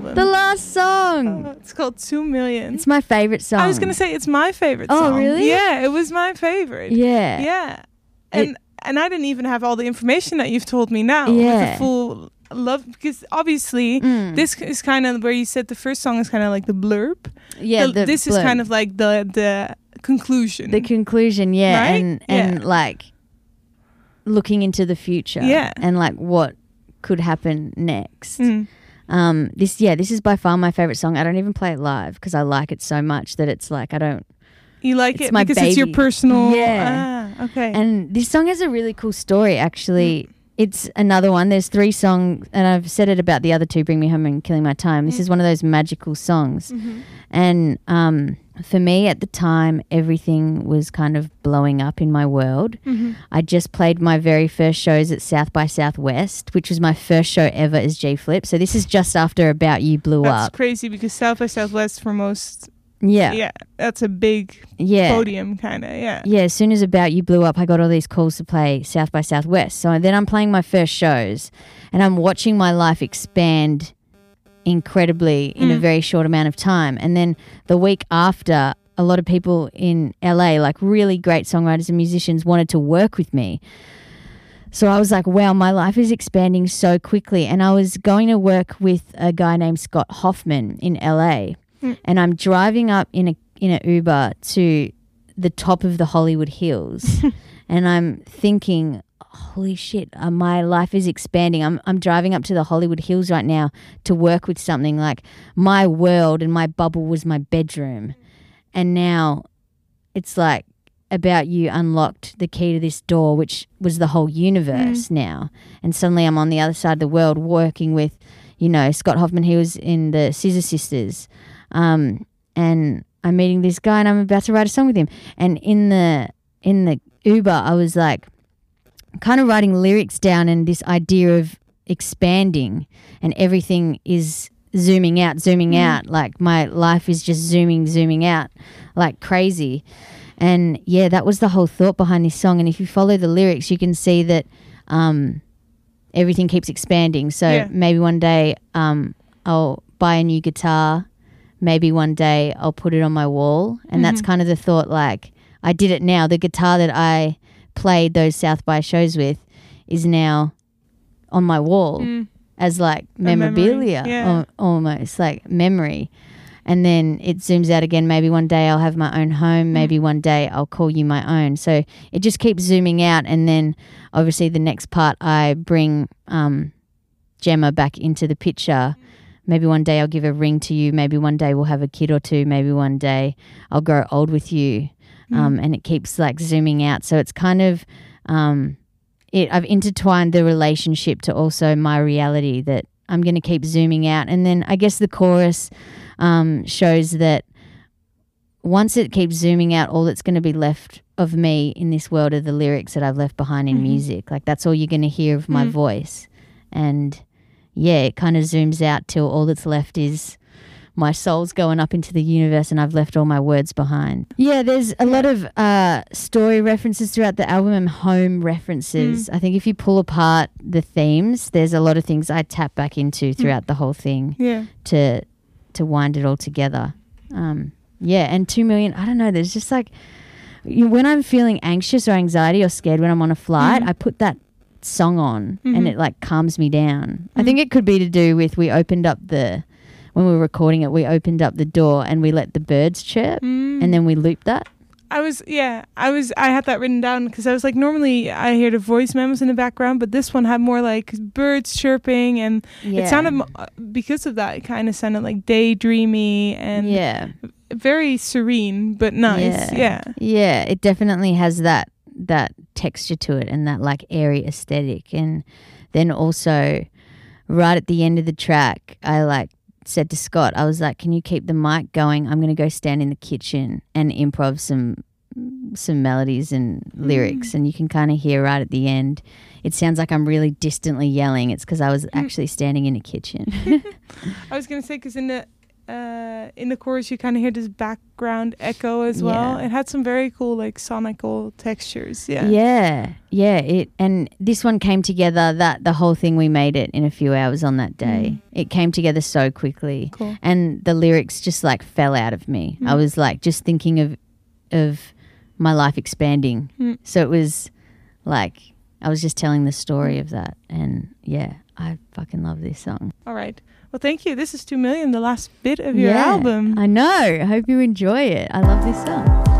album. The last song. Oh, it's called Two Million. It's my favorite song. I was gonna say it's my favorite. Oh, song. really? Yeah, it was my favorite. Yeah. Yeah. And and I didn't even have all the information that you've told me now. With Yeah. the full love because obviously Mm. this is kind of where you said the first song is kind of like the blurb. Yeah. The- the this is kind of like the the conclusion. the conclusion. Yeah. Right? And and Yeah. like looking into the future. Yeah. And like what could happen next. Mm. Um, this yeah, this is by far my favorite song. I don't even play it live because I like it so much that it's like I don't. You like It's it my because it's your personal. Yeah. Ah, okay. And this song has a really cool story. Actually, Mm. it's another one. There's three songs, and I've said it about the other two. Bring Me Home and Killing My Time. This Mm. is one of those magical songs. Mhm. And um, for me at the time, everything was kind of blowing up in my world. Mhm. I just played my very first shows at South by Southwest, which was my first show ever as G Flip. So this is just after About You blew That's up. crazy because South by Southwest for most. Yeah. Yeah, that's a big Yeah. podium kind of. Yeah. Yeah, as soon as About You blew up, I got all these calls to play South by Southwest. So then I'm playing my first shows and I'm watching my life expand incredibly in a Mm. very short amount of time. And then the week after, a lot of people in LA, like really great songwriters and musicians, wanted to work with me. So I was like, wow, my life is expanding so quickly. And I was going to work with a guy named Scott Hoffman in LA. Mm. And I'm driving up in a in an Uber to the top of the Hollywood Hills. and I'm thinking, holy shit, uh, my life is expanding. I'm, I'm driving up to the Hollywood Hills right now to work with something like my world and my bubble was my bedroom. And now it's like about you unlocked the key to this door, which was the whole universe now. And suddenly I'm on the other side of the world working with, you know, Scott Hoffman. He was in the Scissor Sisters. Um, and I'm meeting this guy and I'm about to write a song with him. And in the in the Uber, I was like kind of writing lyrics down and this idea of expanding and everything is zooming out, zooming out. Like my life is just zooming, zooming out like crazy. And yeah, that was the whole thought behind this song. And if you follow the lyrics, you can see that um, everything keeps expanding. So Yeah. maybe one day um, I'll buy a new guitar. Maybe one day I'll put it on my wall. And that's kind of the thought like, I did it now. The guitar that I played those South by shows with is now on my wall Mm. as like memorabilia, yeah. al- almost like memory. And then it zooms out again. Maybe one day I'll have my own Mm. home. Maybe one day I'll call you my own. So it just keeps zooming out. And then obviously the next part, I bring um, Gemma back into the picture. Maybe one day I'll give a ring to you. Maybe one day we'll have a kid or two. Maybe one day I'll grow old with you. Um, and it keeps like zooming out. So it's kind of um, it. I've intertwined the relationship to also my reality that I'm going to keep zooming out. And then I guess the chorus um, shows that once it keeps zooming out, all that's going to be left of me in this world are the lyrics that I've left behind in music. Like that's all you're going to hear of my voice. And yeah, it kind of zooms out till all that's left is my soul's going up into the universe and I've left all my words behind. Yeah, there's a lot of uh, story references throughout the album and home references. Mm. I think if you pull apart the themes, there's a lot of things I tap back into mm. throughout the whole thing Yeah. to to wind it all together. Um, yeah, and two million. I don't know. There's just like you when I'm feeling anxious or anxiety or scared when I'm on a flight, mm. I put that song on and mm-hmm. it like calms me down. I mm-hmm. think it could be to do with we opened up the when we were recording it, we opened up the door and we let the birds chirp Mm. and then we looped that. I was yeah, I was I had that written down because I was like normally I hear the voice memos in the background, but this one had more like birds chirping and Yeah. it sounded uh, because of that it kind of sounded like daydreamy and yeah. very serene but nice. Yeah. Yeah, it definitely has that that texture to it and that like airy aesthetic. And then also right at the end of the track, I like said to Scott, I was like, Can you keep the mic going? I'm gonna go stand in the kitchen and improv some some melodies and mm. lyrics and you can kind of hear right at the end. It sounds like i'm really distantly yelling. It's because i was mm. actually standing in a kitchen. I was gonna say because in the uh, in the chorus, you kind of hear this background echo as well. Yeah. It had some very cool, like sonical textures. Yeah. Yeah, yeah. It and this one came together. That the whole thing we made it in a few hours on that day. It came together so quickly, Cool. and the lyrics just like fell out of me. I Mm. was like just thinking of of my life expanding. Mm. So it was like I was just telling the story of that, and yeah, I fucking love this song. All right. Well, thank you. This is 2 Million, the last bit of your yeah, album. I know. I hope you enjoy it. I love this song.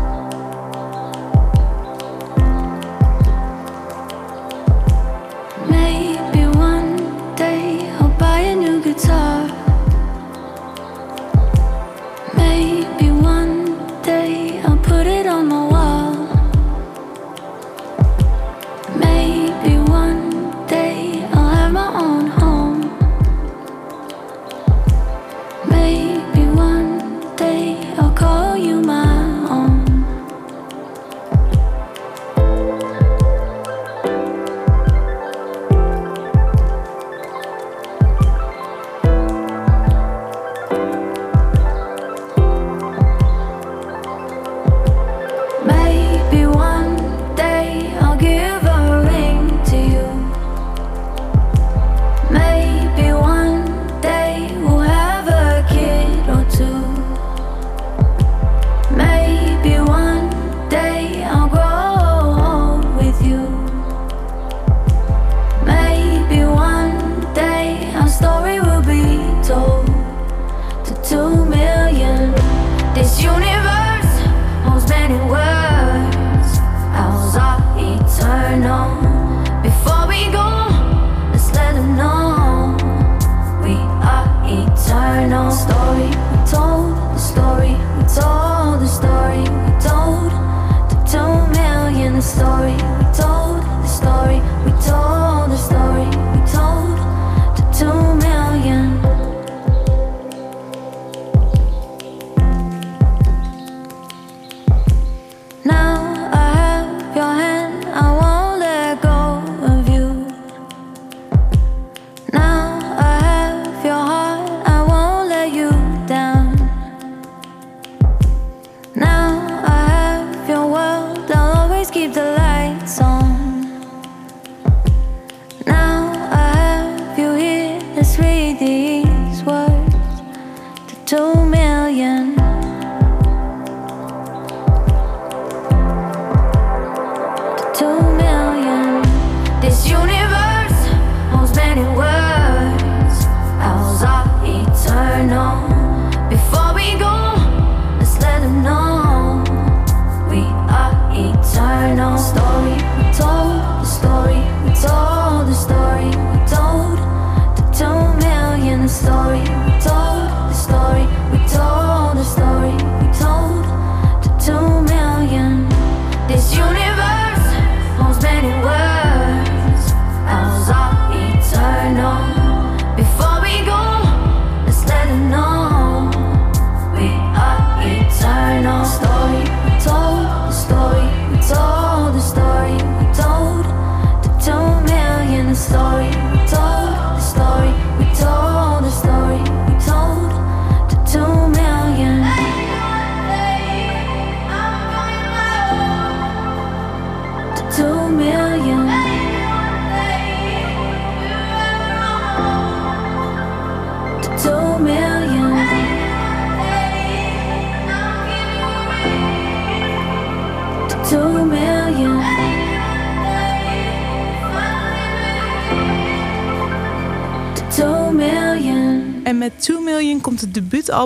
Told, the story we told, the story we told. To two million, the story we told, the story we told, the story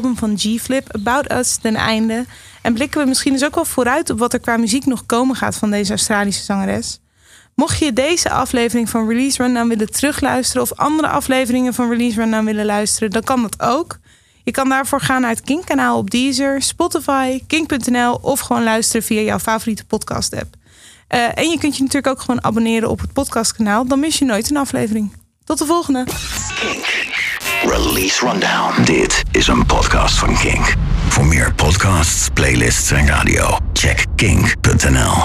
debuutalbum van G-Flip, About Us, ten einde. En blikken we misschien dus ook wel vooruit op wat er qua muziek nog komen gaat van deze Australische zangeres. Mocht je deze aflevering van Release Rundown willen terugluisteren of andere afleveringen van Release Rundown willen luisteren, dan kan dat ook. Je kan daarvoor gaan naar het Kink-kanaal op Deezer, Spotify, kink.nl of gewoon luisteren via jouw favoriete podcast-app. Eh, en je kunt je natuurlijk ook gewoon abonneren op het podcastkanaal, dan mis je nooit een aflevering. Tot de volgende! Release Rundown. Dit is een podcast van Kink. Voor meer podcasts, playlists en radio, check kink.nl.